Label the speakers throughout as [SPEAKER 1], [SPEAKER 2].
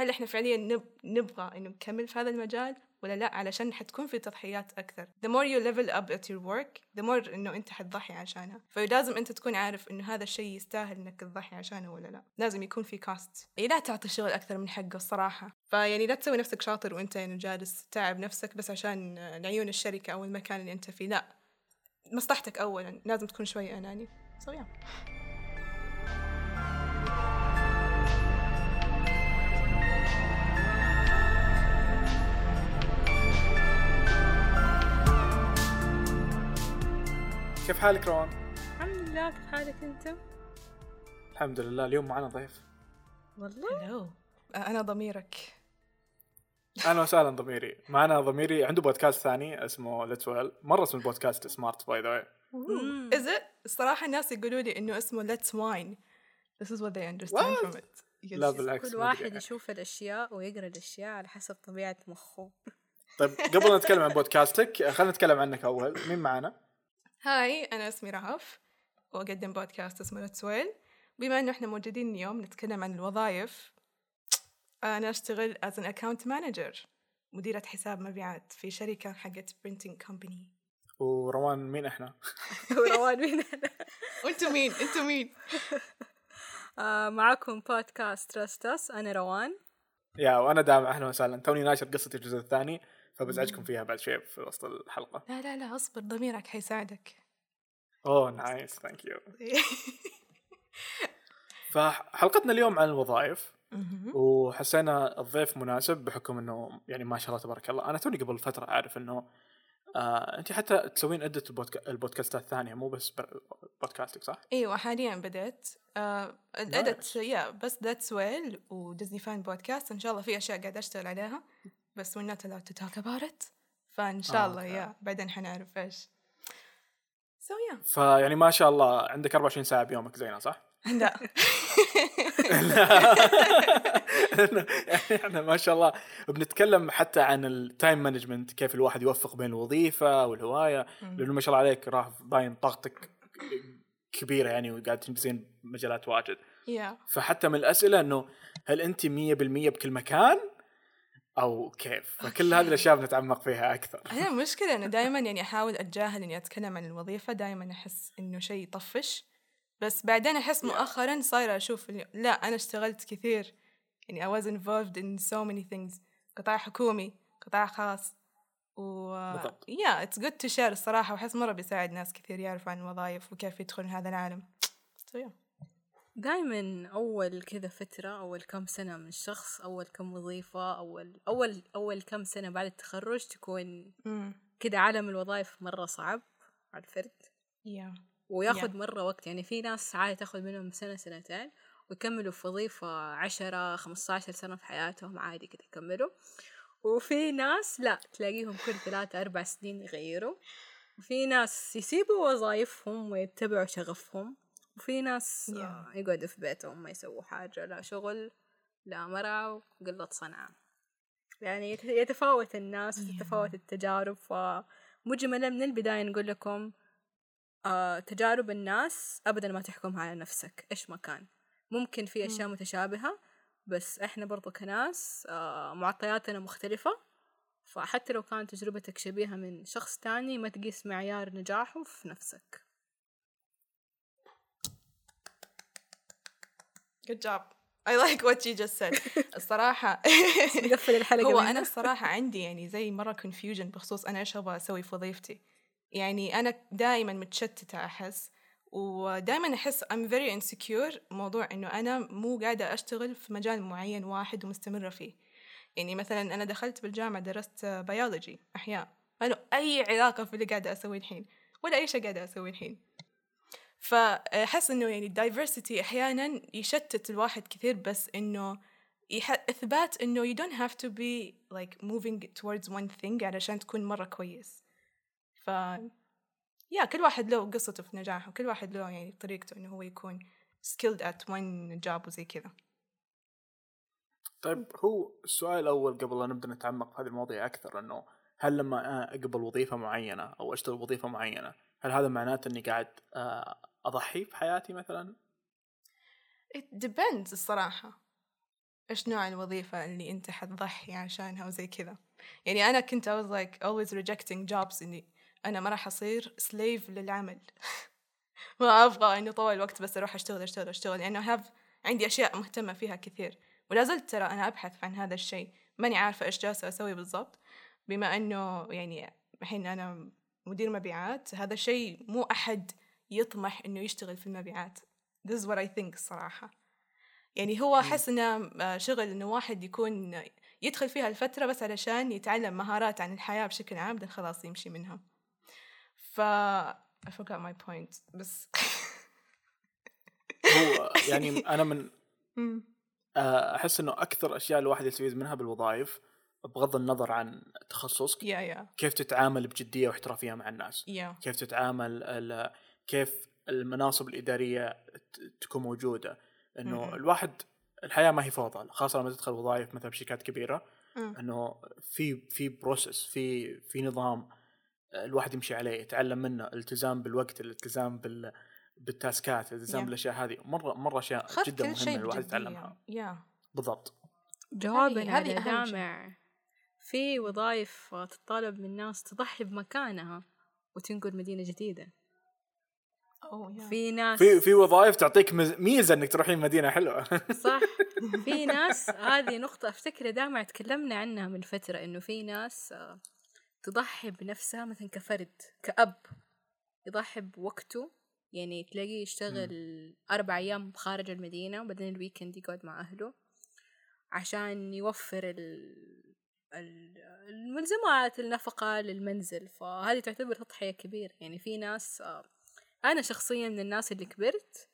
[SPEAKER 1] هل إحنا فعليا نب... نبغى إنه نكمل في هذا المجال ولا لا؟ علشان حتكون في تضحيات أكثر. The more you level up at your work the more إنه أنت حتضحي عشانها فلازم أنت تكون عارف إنه هذا الشيء يستاهل إنك تضحي عشانه ولا لا. لازم يكون في كاست يعني لا تعطي الشغل أكثر من حقه الصراحة. فيعني لا تسوي نفسك شاطر وأنت يعني جالس تعب نفسك بس عشان لعيون الشركة أو المكان اللي أنت فيه. لا. مصلحتك أولا. لازم تكون شوي أناني. So yeah.
[SPEAKER 2] كيف حالك روان؟
[SPEAKER 3] الحمد لله كيف حالك أنت؟
[SPEAKER 2] الحمد لله اليوم معنا ضيف
[SPEAKER 3] والله؟
[SPEAKER 1] هلو أنا ضميرك
[SPEAKER 2] أهلا وسهلا ضميري معنا ضميري عنده بودكاست ثاني اسمه Let's Well مرة اسم البودكاست smart by the way
[SPEAKER 1] Is it? الصراحة الناس يقولوا لي إنه اسمه let's wine This is what they understand
[SPEAKER 2] What?
[SPEAKER 1] from it Yes.
[SPEAKER 2] لا بالعكس
[SPEAKER 3] كل. واحد يشوف الأشياء ويقرأ الأشياء على حسب طبيعة مخه
[SPEAKER 2] طيب قبل لا نتكلم عن بودكاستك خلينا نتكلم عنك أول مين معنا؟
[SPEAKER 1] هاي أنا اسمي رهف وأقدم بودكاست اسمه wine بما إنه إحنا موجودين اليوم نتكلم عن الوظائف أنا أشتغل as an account manager مديرة حساب مبيعات في شركة حقت printing company
[SPEAKER 2] وروان مين إحنا؟
[SPEAKER 3] وروان مين
[SPEAKER 1] وأنتوا مين؟ أنتوا مين؟
[SPEAKER 3] آه معكم بودكاست تراستس أنا روان
[SPEAKER 2] Yeah وأنا دام أهلا وسهلا توني ناشر قصتي الجزء الثاني فبزعجكم فيها بعد شوي في وسط الحلقة.
[SPEAKER 1] لا لا لا أصبر ضميرك حيساعدك.
[SPEAKER 2] Oh nice thank you فحلقتنا اليوم عن الوظائف. وحسينا الضيف مناسب بحكم إنه يعني ما شاء الله تبارك الله. أنا توني قبل فترة أعرف إنه آه انت حتى تسوين عدة البودكا... البودكاستات الثانية مو بس بودكاستك صح؟
[SPEAKER 1] إيوه حاليا بدأت. آه الادت yeah بس That's Well و Disney Fan Podcast إن شاء الله في أشياء قاعد أشتغل عليها. بس we're not allowed to talk about it. فإن شاء
[SPEAKER 2] آه،
[SPEAKER 1] الله. Yeah بعدين حنعرف إيش. سو يا
[SPEAKER 2] فيعني ما شاء الله عندك 24 ساعة بيومك زينا صح؟
[SPEAKER 1] لا.
[SPEAKER 2] يعني إحنا ما شاء الله بنتكلم حتى عن ال time management كيف الواحد يوفق بين الوظيفة والهواية. لأنه ما شاء الله عليك راح باين طاقتك كبيرة يعني وقاعد تنجزين مجالات واجد. فحتى من الأسئلة إنه هل أنت 100% بكل مكان؟ أو كيف. فكل هذه الأشياء بنتعمق فيها أكثر.
[SPEAKER 1] هي المشكلة إنه دائما يعني أحاول أتجاهل إني أتكلم عن الوظيفة دائما أحس إنه شيء يطفش. بس بعدين أحس مؤخرا صايرة أشوف إنه لا أنا اشتغلت كثير. يعني I was involved in so many things. قطاع حكومي قطاع خاص. و yeah it's good to share الصراحة. وأحس مرة بيساعد ناس كثير يعرفوا عن الوظائف وكيف يدخلون هذا العالم. So yeah.
[SPEAKER 3] دائما أول كذا فترة أول كم سنة من الشخص أول كم وظيفة أول أول أول كم سنة بعد التخرج تكون. كذا عالم الوظائف مرة صعب على الفرد.
[SPEAKER 1] yeah
[SPEAKER 3] وياخذ
[SPEAKER 1] Yeah.
[SPEAKER 3] مرة وقت يعني في ناس عادي تاخذ منهم سنة سنتين ويكملوا في وظيفة عشرة خمسة عشر سنة في حياتهم عادي كده يكملوا. وفي ناس لا تلاقيهم كل ثلاثة أربع سنين يغيروا. وفي ناس يسيبوا وظائفهم ويتبعوا شغفهم. وفي ناس
[SPEAKER 1] Yeah.
[SPEAKER 3] آه، يقعدوا في بيتهم ما يسووا حاجة لا شغل لا مرعى وقلة صنعة يعني يت- يتفاوت الناس
[SPEAKER 1] Yeah.
[SPEAKER 3] وتتفاوت التجارب فمجملا من البداية نقول لكم آه تجارب الناس أبدا ما تحكمها على نفسك إيش ما كان. ممكن في أشياء متشابهة بس إحنا برضو كناس آه معطياتنا مختلفة. فحتى لو كانت تجربتك شبيهة من شخص تاني ما تقيس معيار نجاحه في نفسك.
[SPEAKER 1] Good job. I like what you just said. الصراحة
[SPEAKER 3] نقفل الحلقة
[SPEAKER 1] هو أنا. الصراحة عندي يعني زي مرة confusion بخصوص أنا إيش أبغى أسوي في وظيفتي. يعني أنا دائما متشتتة أحس ودائما أحس I'm very insecure موضوع إنه أنا مو قاعدة أشتغل في مجال معين واحد ومستمرة فيه. يعني مثلا أنا دخلت بالجامعة درست بيولوجي أحياء. ما له أي علاقة في اللي قاعدة أسويه الحين ولا أي شيء قاعدة أسويه الحين. فأحس إنه يعني ال diversity أحيانا يشتت الواحد كثير بس إنه. إثبات إنه you don't have to be like moving towards one thing علشان تكون مرة كويس ف يا كل واحد له قصته في نجاحه كل واحد له يعني طريقته إنه هو يكون skilled at one job وزي كذا
[SPEAKER 2] طيب هو السؤال الأول قبل لا نبدأ نتعمق في هذه المواضيع أكثر إنه هل لما أنا أقبل وظيفة معينة أو أشتغل وظيفه معينة هل هذا معناته إني قاعد آه، أضحي في حياتي مثلا؟
[SPEAKER 1] it depends الصراحة. إيش نوع الوظيفة اللي أنت حتضحي عشانها وزي كذا. يعني أنا كنت I was like always rejecting jobs إني أنا ما راح أصير slave للعمل. ما أبغى إنه طول الوقت بس أروح أشتغل أشتغل أشتغل. لأنه have عندي أشياء مهتمة فيها كثير. ولا زلت ترى أنا أبحث عن هذا الشيء. ماني عارفة إيش جالسة أسوي بالضبط. بما إنه يعني الحين أنا مدير مبيعات هذا شيء مو أحد يطمح إنه يشتغل في المبيعات. This is what I think الصراحة. يعني هو أحس إنه آه، شغل إنه واحد يكون يدخل فيها الفترة بس علشان يتعلم مهارات عن الحياة بشكل عام بعدين خلاص يمشي منها. ف I forgot my point بس.
[SPEAKER 2] هو يعني أنا من آه، أحس إنه أكثر أشياء الواحد يستفيد منها بالوظائف بغض النظر عن تخصصك
[SPEAKER 1] يا يا
[SPEAKER 2] كيف تتعامل بجدية واحترافية مع الناس
[SPEAKER 1] يا
[SPEAKER 2] كيف تتعامل ال- كيف المناصب الإدارية ت- تكون موجودة
[SPEAKER 1] إنه.
[SPEAKER 2] الواحد الحياة ما هي فوضى خاصة لما تدخل وظائف مثلا بشركات
[SPEAKER 1] كبيرة.
[SPEAKER 2] إنه في في بروسس في في نظام الواحد يمشي عليه يتعلم منه الالتزام بالوقت الالتزام بال بالتاسكات الالتزام
[SPEAKER 1] Yeah.
[SPEAKER 2] بالأشياء هذه مرة مرة
[SPEAKER 1] أشياء
[SPEAKER 2] جدا مهمة الواحد. يتعلمها
[SPEAKER 1] يا
[SPEAKER 2] بالضبط
[SPEAKER 3] جوابا
[SPEAKER 1] هذه
[SPEAKER 3] على. دامع في وظائف تتطلب من الناس تضحي بمكانها وتنقل مدينة جديدة
[SPEAKER 1] أوه يا
[SPEAKER 3] في ناس
[SPEAKER 2] في في وظائف تعطيك ميزة إنك تروحين مدينة حلوة.
[SPEAKER 3] صح. في ناس هذه نقطة أفتكر دائما تكلمنا عنها من فترة إنه في ناس آه، تضحي بنفسها مثلا كفرد كأب. يضحي بوقته يعني تلاقيه يشتغل أربع أيام خارج المدينة وبعدين الويكند يقعد مع أهله عشان يوفر ال... ال- الملزمات النفقة للمنزل. فهذه تعتبر تضحية كبيرة. يعني في ناس آه، أنا شخصيا من الناس اللي كبرت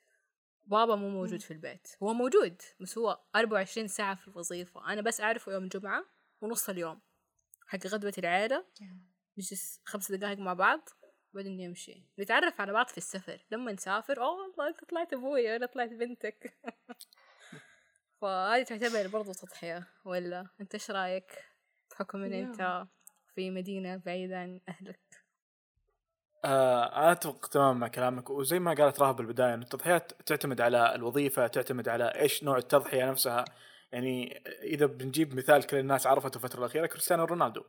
[SPEAKER 3] بابا مو موجود في البيت. هو موجود بس هو 24 ساعة في الوظيفة. أنا بس أعرفه يوم الجمعة ونص اليوم حق غدوة العيلة. نجلس خمس دقائق مع بعض بعدين نمشي نتعرف على بعض في السفر. لما نسافر أوه والله أنت طلعت أبوي وأنا طلعت بنتك. فهذه تعتبر برضو تضحية ولا؟ أنت إيش رأيك؟ بحكم
[SPEAKER 1] إن.
[SPEAKER 3] أنت في مدينة بعيدة عن أهلك.
[SPEAKER 2] آه أنا أتفق تماما مع كلامك. وزي ما قالت راهب بالبداية إن التضحيات تعتمد على الوظيفة تعتمد على إيش نوع التضحية نفسها. يعني إذا بنجيب مثال كل الناس عرفته الفترة الأخيرة كريستيانو رونالدو.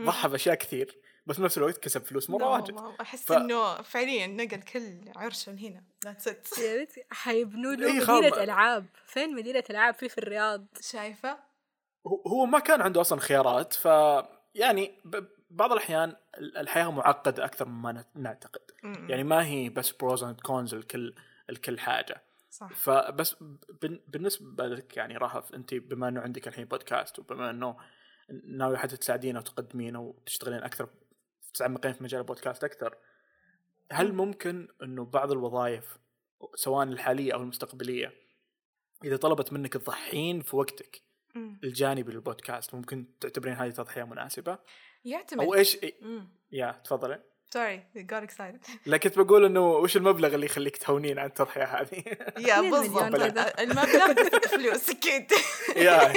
[SPEAKER 2] ضحى بأشياء كثير بس بنفس الوقت كسب فلوس
[SPEAKER 1] مرة
[SPEAKER 2] واجد.
[SPEAKER 1] أحس
[SPEAKER 2] ف-
[SPEAKER 1] إنه فعليا نقل كل عرشه لهنا ذاتس ات
[SPEAKER 3] حيبنوا له
[SPEAKER 2] إيه
[SPEAKER 3] مدينة ألعاب. فين مدينة ألعاب؟ في في الرياض.
[SPEAKER 1] شايفة؟
[SPEAKER 2] هو- هو ما كان عنده أصلا خيارات ف يعني ب- بعض الأحيان ال- الحياة معقدة أكثر مما نعتقد
[SPEAKER 1] م-م.
[SPEAKER 2] يعني ما هي بس pros and cons الكل الكل حاجة
[SPEAKER 1] صح
[SPEAKER 2] فبس بالنسبة لك يعني رهف أنت بما إنه عندك الحين بودكاست وبما إنه ناوي حتى تساعدينا وتقدمينا وتشتغلين أكثر تتعمقين في مجال البودكاست أكثر هل ممكن إنه بعض الوظائف سواء الحالية أو المستقبلية إذا طلبت منك تضحين في وقتك. الجانبي للبودكاست ممكن تعتبرين هذه تضحية مناسبة؟
[SPEAKER 1] يعتمد.
[SPEAKER 2] أو إيش؟
[SPEAKER 1] م.
[SPEAKER 2] يا تفضلي.
[SPEAKER 1] Sorry got excited.
[SPEAKER 2] لا كنت بقول إنه وش المبلغ اللي يخليك تهونين عن التضحية هذه؟
[SPEAKER 1] يا بالضبط. المبلغ فلوس أكيد.
[SPEAKER 2] يا.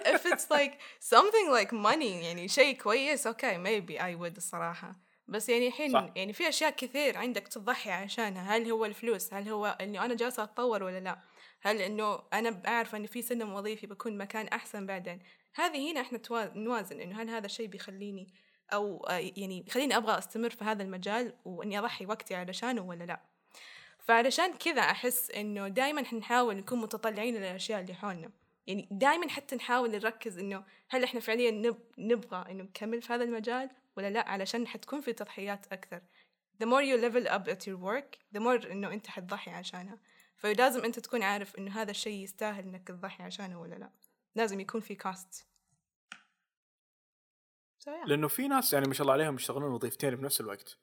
[SPEAKER 1] If it's like something like money يعني شيء كويس أوكي maybe I would الصراحة. بس يعني الحين
[SPEAKER 2] صح.
[SPEAKER 1] يعني في أشياء كثير عندك تضحي عشانها. هل هو الفلوس؟ هل هو انه أنا جالسة أتطور ولا لا؟ هل إنه أنا بعرف إن في سلم وظيفي بكون مكان أحسن بعدين؟ هذه هنا إحنا نوازن إنه هل هذا الشيء بيخليني أو آه، يعني بيخليني أبغى أستمر في هذا المجال وإني أضحي وقتي علشانه ولا لا؟ فعلشان كذا أحس إنه دائما نحاول نكون متطلعين للأشياء اللي حولنا. يعني دائما حتى نحاول نركز إنه هل إحنا فعليا نب... نبغى إنه نكمل في هذا المجال ولا لا؟ علشان حتكون في تضحيات أكثر. The more you level up at your work the more إنه أنت حتضحي عشانها. فلازم أنت تكون عارف إنه هذا الشيء يستاهل إنك تضحي عشانه ولا لا لازم يكون في كاست.
[SPEAKER 2] لأنه في ناس يعني ما شاء الله عليهم يشتغلون وظيفتين بنفس الوقت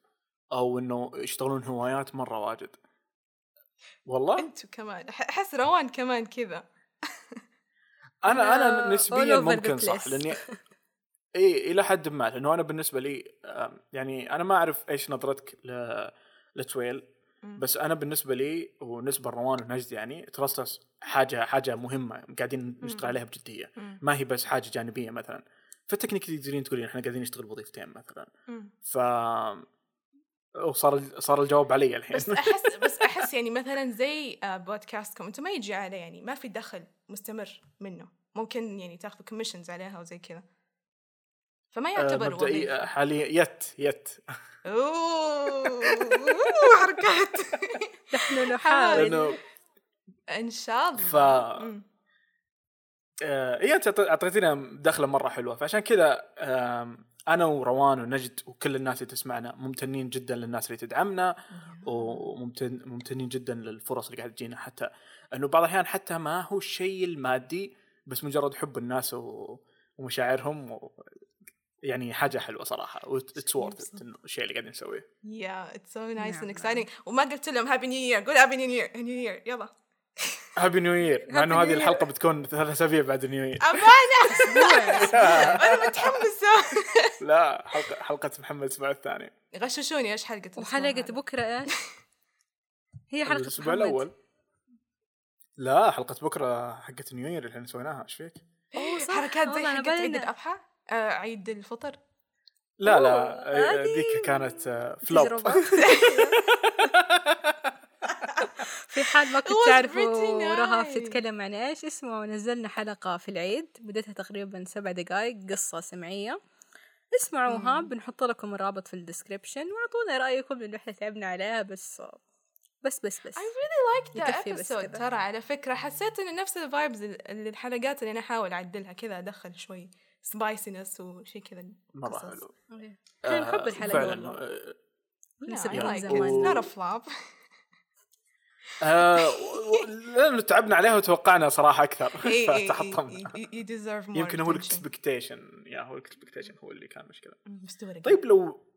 [SPEAKER 2] أو إنه يشتغلون هوايات مرة واجد والله
[SPEAKER 1] أنتوا كمان أحس روان كمان كذا
[SPEAKER 2] أنا
[SPEAKER 3] أنا
[SPEAKER 2] نسبيا ممكن صح. لأني إي إلى حد ما لأنه أنا بالنسبة لي يعني أنا ما أعرف إيش نظرتك ل لتويل. بس أنا بالنسبة لي ونسبه روان ونجد يعني ترستس حاجة حاجة مهمة قاعدين نشتغل. عليها
[SPEAKER 1] بجدية.
[SPEAKER 2] ما هي بس حاجة جانبية مثلا. ف technically تقدرين تقولين إحنا قاعدين نشتغل وظيفتين مثلا. ف وصار صار الجواب علي الحين.
[SPEAKER 1] بس أحس بس أحس يعني مثلا زي آه، بودكاستكم أنتم ما يجي على يعني ما في دخل مستمر منه. ممكن يعني تاخذوا كوميشنز عليها وزي كذا. فما
[SPEAKER 2] آه،
[SPEAKER 1] يعتبر
[SPEAKER 2] مبدئي
[SPEAKER 1] وظيفة
[SPEAKER 2] حاليا يت يت.
[SPEAKER 1] أوه حركات.
[SPEAKER 3] نحن نحاول.
[SPEAKER 2] لأنه
[SPEAKER 1] إن شاء الله.
[SPEAKER 2] ف. آه، هي انت أعط- أعطيتينا دخلة مرة حلوة. فعشان كذا أنا وروان ونجد وكل الناس اللي تسمعنا ممتنين جدا للناس اللي تدعمنا وممتن ممتنين جدا للفرص اللي قاعد تجينا. حتى إنه بعض الأحيان حتى ما هو الشيء المادي بس مجرد حب الناس و... ومشاعرهم و... يعني حاجة
[SPEAKER 1] حلوة
[SPEAKER 2] صراحة.
[SPEAKER 1] It's
[SPEAKER 2] worth الشيء اللي قاعدين نسويه.
[SPEAKER 1] Yeah, it's so nice
[SPEAKER 3] نعم،
[SPEAKER 1] and exciting. وما قلت لهم happy new year قول happy new year new year يلا.
[SPEAKER 2] Happy new year مع
[SPEAKER 3] إنه
[SPEAKER 2] هذه. الحلقة بتكون ثلاث أسابيع بعد new year
[SPEAKER 1] امانه أنا متحمسة.
[SPEAKER 2] لا حلقة حلقة محمد الأسبوع الثاني.
[SPEAKER 1] غششوني إيش
[SPEAKER 3] حلقة
[SPEAKER 1] هذا؟
[SPEAKER 3] بكرة. إيش؟ هي حلقة الأسبوع.
[SPEAKER 2] الأول. لا حلقة بكرة حقت New Year اللي إحنا سويناها. إيش فيك؟
[SPEAKER 1] حركات زي حقت عيد. الأضحى؟ آه، عيد الفطر؟
[SPEAKER 2] لا لا ذيك كانت آه، flop.
[SPEAKER 3] تجربة. في حال ما كنت تعرفوا رهف. تتكلم عن إيش اسمه نزلنا حلقة في العيد مدتها تقريبا سبع دقائق قصة سمعية. اسمعوها بنحط لكم الرابط في ال description وأعطونا رأيكم لأنه إحنا تعبنا عليها بس بس بس بس.
[SPEAKER 1] I really liked that episode. ترى على فكرة. حسيت إنه نفس ال vibes اللي الحلقات اللي أنا أحاول أعدلها كذا أدخل شوي. spiciness وشيء كذا
[SPEAKER 2] مره
[SPEAKER 1] قصص.
[SPEAKER 2] حلو
[SPEAKER 3] إحنا نحب الحلقة
[SPEAKER 2] فعلا آه،
[SPEAKER 1] not a flop.
[SPEAKER 2] آه، لأنه تعبنا عليها وتوقعنا
[SPEAKER 1] صراحة أكثر.
[SPEAKER 2] فتحطمنا. يمكن هو.
[SPEAKER 1] ال
[SPEAKER 2] expectation يا هو ال expectation هو اللي كان
[SPEAKER 1] مشكلة.
[SPEAKER 2] طيب لو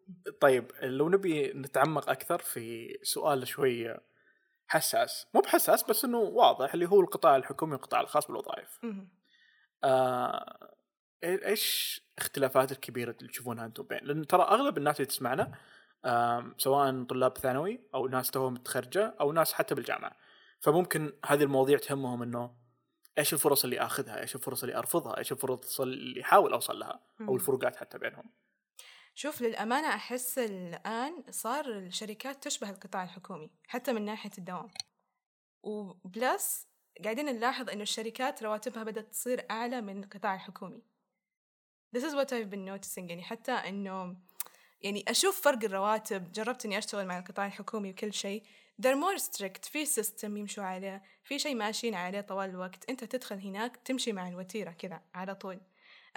[SPEAKER 2] طيب لو نبي نتعمق أكثر في سؤال شوي حساس. مو بحساس بس إنه واضح اللي هو القطاع الحكومي والقطاع الخاص بالوظائف. آه إيش اختلافات الكبيرة اللي تشوفونها أنتم؟ بين لأن ترى أغلب الناس اللي تسمعنا سواء طلاب ثانوي أو ناس توهم متخرجة أو ناس حتى بالجامعة. فممكن هذه المواضيع تهمهم إنه إيش الفرص اللي آخذها؟ إيش الفرص اللي أرفضها؟ إيش الفرص اللي احاول أوصل لها؟
[SPEAKER 1] أو.
[SPEAKER 2] الفروقات حتى بينهم.
[SPEAKER 1] شوف للأمانة أحس الآن صار الشركات تشبه القطاع الحكومي حتى من ناحية الدوام. و plus قاعدين نلاحظ إنه الشركات رواتبها بدأت تصير أعلى من القطاع الحكومي. This is what I've been noticing. يعني حتى إنه يعني أشوف فرق الرواتب. جربت إني أشتغل مع القطاع الحكومي وكل شيء. They're more strict. في سيستم يمشوا عليه. في شيء ماشيين عليه طوال الوقت. أنت تدخل هناك تمشي مع الوتيرة كذا على طول.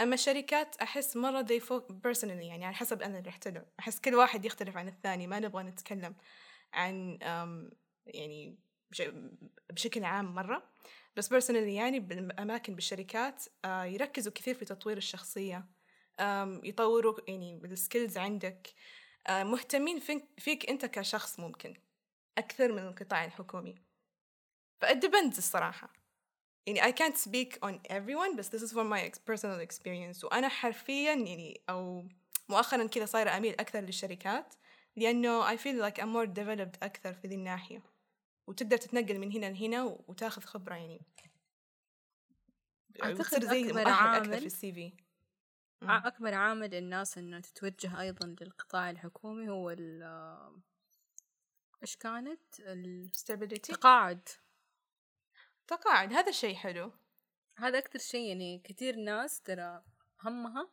[SPEAKER 1] أما الشركات أحس مرة they personally يعني على حسب أنا اللي رحت له أحس كل واحد يختلف عن الثاني. ما نبغى نتكلم عن يعني بشكل عام مرة. بس personally يعني بالاماكن بالشركات آه، يركزوا كثير في تطوير الشخصية. أم، يطوروا يعني السكيلز عندك. آه، مهتمين فيك, أنت كشخص ممكن. أكثر من القطاع الحكومي. depends الصراحة. يعني I can't speak on everyone بس this is from my personal experience. وأنا حرفيا يعني أو مؤخرا كذا صايرة أميل أكثر للشركات لأنه I feel like I'm more developed أكثر في ذي الناحية. وتقدر تتنقل من هنا لهنا وتاخذ خبرة يعني. وتصير زي أكثر
[SPEAKER 3] عامل-
[SPEAKER 1] في السي في
[SPEAKER 3] أكبر عامل للناس إنه تتوجه أيضا للقطاع الحكومي هو ال إيش كانت؟
[SPEAKER 1] stability.
[SPEAKER 3] التقاعد
[SPEAKER 1] تقاعد هذا شيء حلو.
[SPEAKER 3] هذا أكتر شيء يعني كتير ناس ترى همها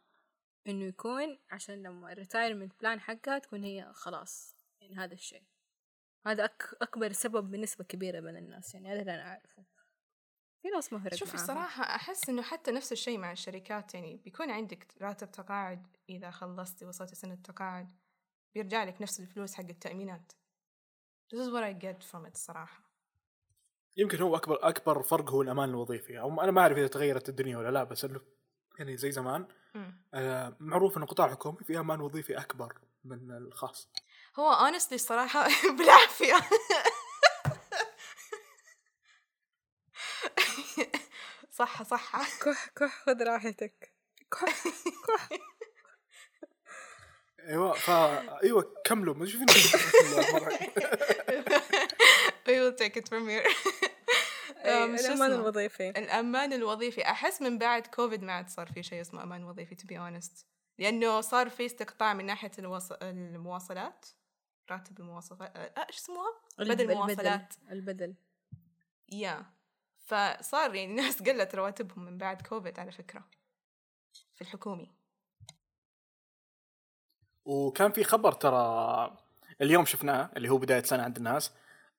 [SPEAKER 3] إنه يكون عشان لما ال retirement plan حقها تكون هي خلاص يعني هذا الشيء. هذا أك أكبر سبب بنسبة كبيرة من الناس يعني هذا اللي أنا أعرفه. في ناس ما فرق
[SPEAKER 1] شوف
[SPEAKER 3] معاها.
[SPEAKER 1] الصراحة أحس إنه حتى نفس الشيء مع الشركات يعني بيكون عندك راتب تقاعد إذا خلصتي وصلتي سنة تقاعد بيرجع لك نفس الفلوس حق التأمينات. This is what I get from it الصراحة
[SPEAKER 2] يمكن هو أكبر أكبر فرق هو الأمان الوظيفي. أو أنا ما أعرف إذا تغيرت الدنيا ولا لا بس إنه يعني زي زمان. آه، معروف ان القطاع الحكومي فيه أمان وظيفي أكبر من الخاص.
[SPEAKER 1] هو honestly الصراحة بالعافية. صح صح.
[SPEAKER 3] كح كح خذ راحتك. كح كح.
[SPEAKER 2] أيوه فا أيوه كملوا. ما شوفين
[SPEAKER 1] from here.
[SPEAKER 3] أي،
[SPEAKER 1] أم، شو
[SPEAKER 3] الأمان
[SPEAKER 1] اسمه؟
[SPEAKER 3] الوظيفي.
[SPEAKER 1] الأمان الوظيفي. أحس من بعد كوفيد ما عاد صار في شيء اسمه أمان وظيفي to be honest. لأنه صار في استقطاع من ناحية الوص... المواصلات. راتب المواصلات آه، إيش اسمها؟ بدل المواصلات
[SPEAKER 3] البدل.
[SPEAKER 1] يا. فصار يعني ناس قلت رواتبهم من بعد كوفيد على فكرة في الحكومي.
[SPEAKER 2] وكان في خبر ترى اليوم شفناه اللي هو بداية سنة عند الناس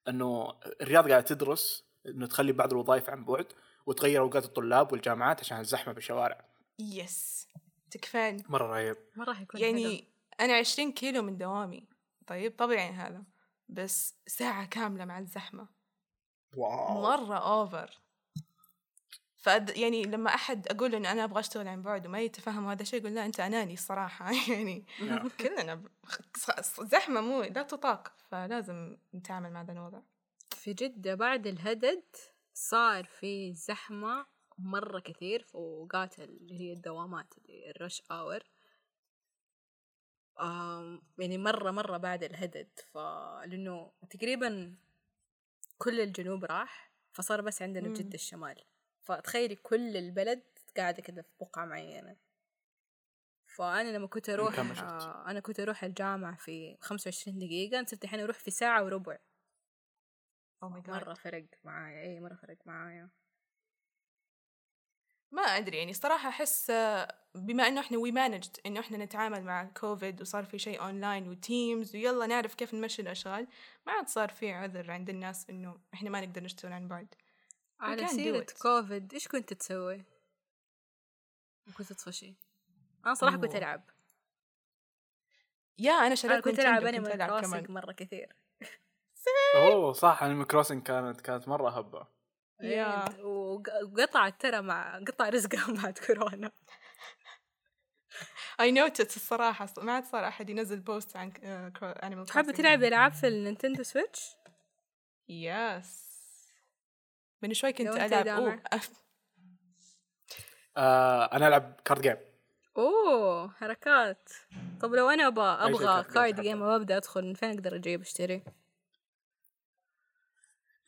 [SPEAKER 2] إنه الرياض قاعدة تدرس إنه تخلي بعض الوظائف عن بعد وتغير أوقات الطلاب والجامعات عشان الزحمة بالشوارع.
[SPEAKER 1] يس. تكفاني
[SPEAKER 2] مرة رهيب.
[SPEAKER 3] مرة حيكون حلو.
[SPEAKER 1] يعني أنا عشرين كيلو من دوامي. طيب طبيعي هذا بس ساعة كاملة مع الزحمة.
[SPEAKER 2] واو.
[SPEAKER 1] مرة أوفر فأد يعني لما أحد أقول إنه أنا أبغى أشتغل عن بعد وما يتفهم هذا الشيء يقول لا أنت أناني الصراحة. يعني
[SPEAKER 2] نعم.
[SPEAKER 1] كلنا زحمة مو لا تطاق. فلازم نتعامل مع هذا الوضع.
[SPEAKER 3] في جدة بعد الهدد صار في زحمة مرة كثير في أوقات اللي هي الدوامات اللي الرش آور يعني مرة مرة بعد الهدد. فلأنه تقريبا كل الجنوب راح فصار بس عندنا. بجدة الشمال. فتخيلي كل البلد قاعدة كده في بقعة معينة. فأنا لما كنت أروح؟ آه أنا كنت أروح الجامعة في خمسة وعشرين دقيقة أنا صرت الحين أروح في ساعة وربع.
[SPEAKER 1] ماي
[SPEAKER 3] مرة فرق معايا. اي مرة فرق معايا.
[SPEAKER 1] ما أدري يعني صراحة أحس بما إنه إحنا we managed إنه إحنا نتعامل مع كوفيد وصار في شيء online و Teams ويلا نعرف كيف نمشي الأشغال ما عاد صار في عذر عند الناس إنه إحنا ما نقدر نشتغل عن بعد
[SPEAKER 3] على سيرة. كوفيد إيش كنت تسوي؟ كنت تطفشي أنا صراحة كنت.
[SPEAKER 1] ألعب yeah
[SPEAKER 3] أنا
[SPEAKER 1] شريت
[SPEAKER 3] كنت
[SPEAKER 1] ألعب
[SPEAKER 3] Animal
[SPEAKER 1] كنت
[SPEAKER 3] ألعب
[SPEAKER 1] Crossing
[SPEAKER 3] مرة كثير
[SPEAKER 2] أوه صح Animal Crossing كانت كانت مرة هبة
[SPEAKER 1] Yeah.
[SPEAKER 3] إيه، وق- وقطعت ترى مع قطع رزقها بعد كورونا.
[SPEAKER 1] I noticed الصراحة ص- ما عاد صار أحد ينزل post عن Animal
[SPEAKER 3] تحبي تلعبي ألعاب في ال Nintendo
[SPEAKER 1] Switch؟ Yes من شوي كنت أف-
[SPEAKER 2] آه أنا ألعب card game
[SPEAKER 3] أوه حركات. طب لو أنا
[SPEAKER 2] أبغى
[SPEAKER 3] أبغى
[SPEAKER 2] card.
[SPEAKER 3] game وأبدأ أدخل من فين أقدر أجيب أشتري؟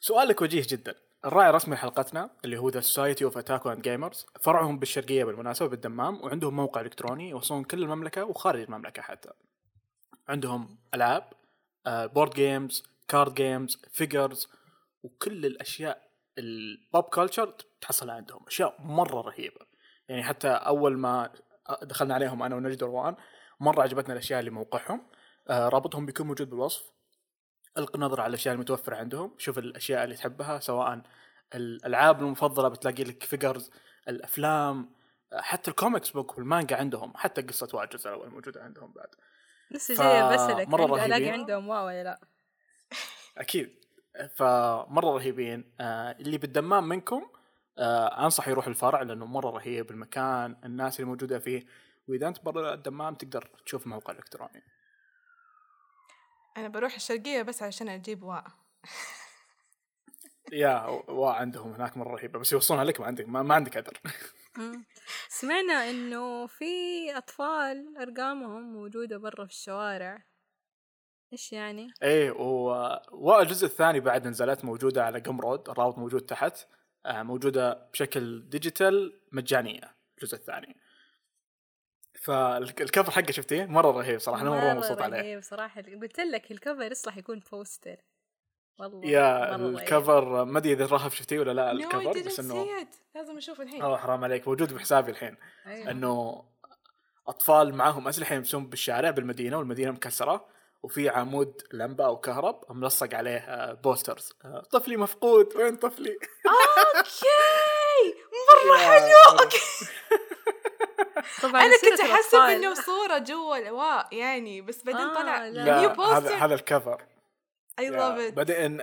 [SPEAKER 2] سؤالك وجيه جدا. الراعي الرسمي لحلقتنا اللي هو The Society of Otaku and Gamers فرعهم بالشرقية بالمناسبة بالدمام وعندهم موقع إلكتروني يوصلون كل المملكة وخارج المملكة حتى. عندهم العاب board games card games figures وكل الأشياء ال pop culture تحصلها عندهم أشياء مرة رهيبة. يعني حتى أول ما دخلنا عليهم أنا ونجد وروان مرة عجبتنا الأشياء اللي موقعهم آه، رابطهم بيكون موجود بالوصف. القي نظرة على الأشياء المتوفرة عندهم شوف الأشياء اللي تحبها سواء الألعاب المفضلة بتلاقي لك figures الأفلام حتى ال comics book والمانجا عندهم حتى قصة الجزء الأول موجودة عندهم بعد.
[SPEAKER 3] لسه بسألك
[SPEAKER 2] مرة
[SPEAKER 3] عند- الاقي. عندهم واء ولا لا؟
[SPEAKER 2] أكيد. فمرة رهيبين. آه اللي بالدمام منكم آه أنصح يروح الفرع لأنه مرة رهيب المكان الناس اللي موجودة فيه. وإذا أنت برا الدمام تقدر تشوف موقع إلكتروني.
[SPEAKER 1] أنا بروح الشرقية بس عشان أجيب واء
[SPEAKER 2] Yeah وعندهم هناك مرة رهيبة بس يوصلونها لك ما عندك ما, ما عندك عذر.
[SPEAKER 3] سمعنا إنه في أطفال أرقامهم موجودة برا في الشوارع إيش يعني؟
[SPEAKER 2] إيه و- والجزء الثاني بعد نزلت موجودة على Gumroad الرابط موجود تحت آه موجودة بشكل digital مجانية الجزء الثاني فال cover حقه شفتيه؟ مرة رهيب صراحة أنا مرة مبسوط عليه.
[SPEAKER 3] رهيب صراحة. قلت لك ال cover يصلح يكون poster والله
[SPEAKER 2] يا.
[SPEAKER 3] ال
[SPEAKER 2] cover ما أدري إذا رهف شفتيه ولا لا ال
[SPEAKER 1] cover
[SPEAKER 2] بس
[SPEAKER 1] إنه لازم أشوف الحين.
[SPEAKER 2] أوه حرام عليك. موجود بحسابي الحين.
[SPEAKER 3] أيوة.
[SPEAKER 2] إنه أطفال معاهم أسلحة يمشون بالشارع بالمدينة والمدينة مكسرة وفي عمود لمبة أو كهرب ملصق عليه آه، posters آه، طفلي مفقود. وين طفلي؟
[SPEAKER 1] Okay!
[SPEAKER 2] مرة
[SPEAKER 1] حلو.
[SPEAKER 3] Okay.
[SPEAKER 1] أنا
[SPEAKER 3] سيرة
[SPEAKER 1] كنت احسب. إنه صورة جوا الواء يعني بس بعدين
[SPEAKER 3] آه،
[SPEAKER 1] طلع
[SPEAKER 3] لا.
[SPEAKER 2] هذا
[SPEAKER 1] بوستر
[SPEAKER 2] هذا الكفر
[SPEAKER 1] اي لاف ات
[SPEAKER 2] بعدين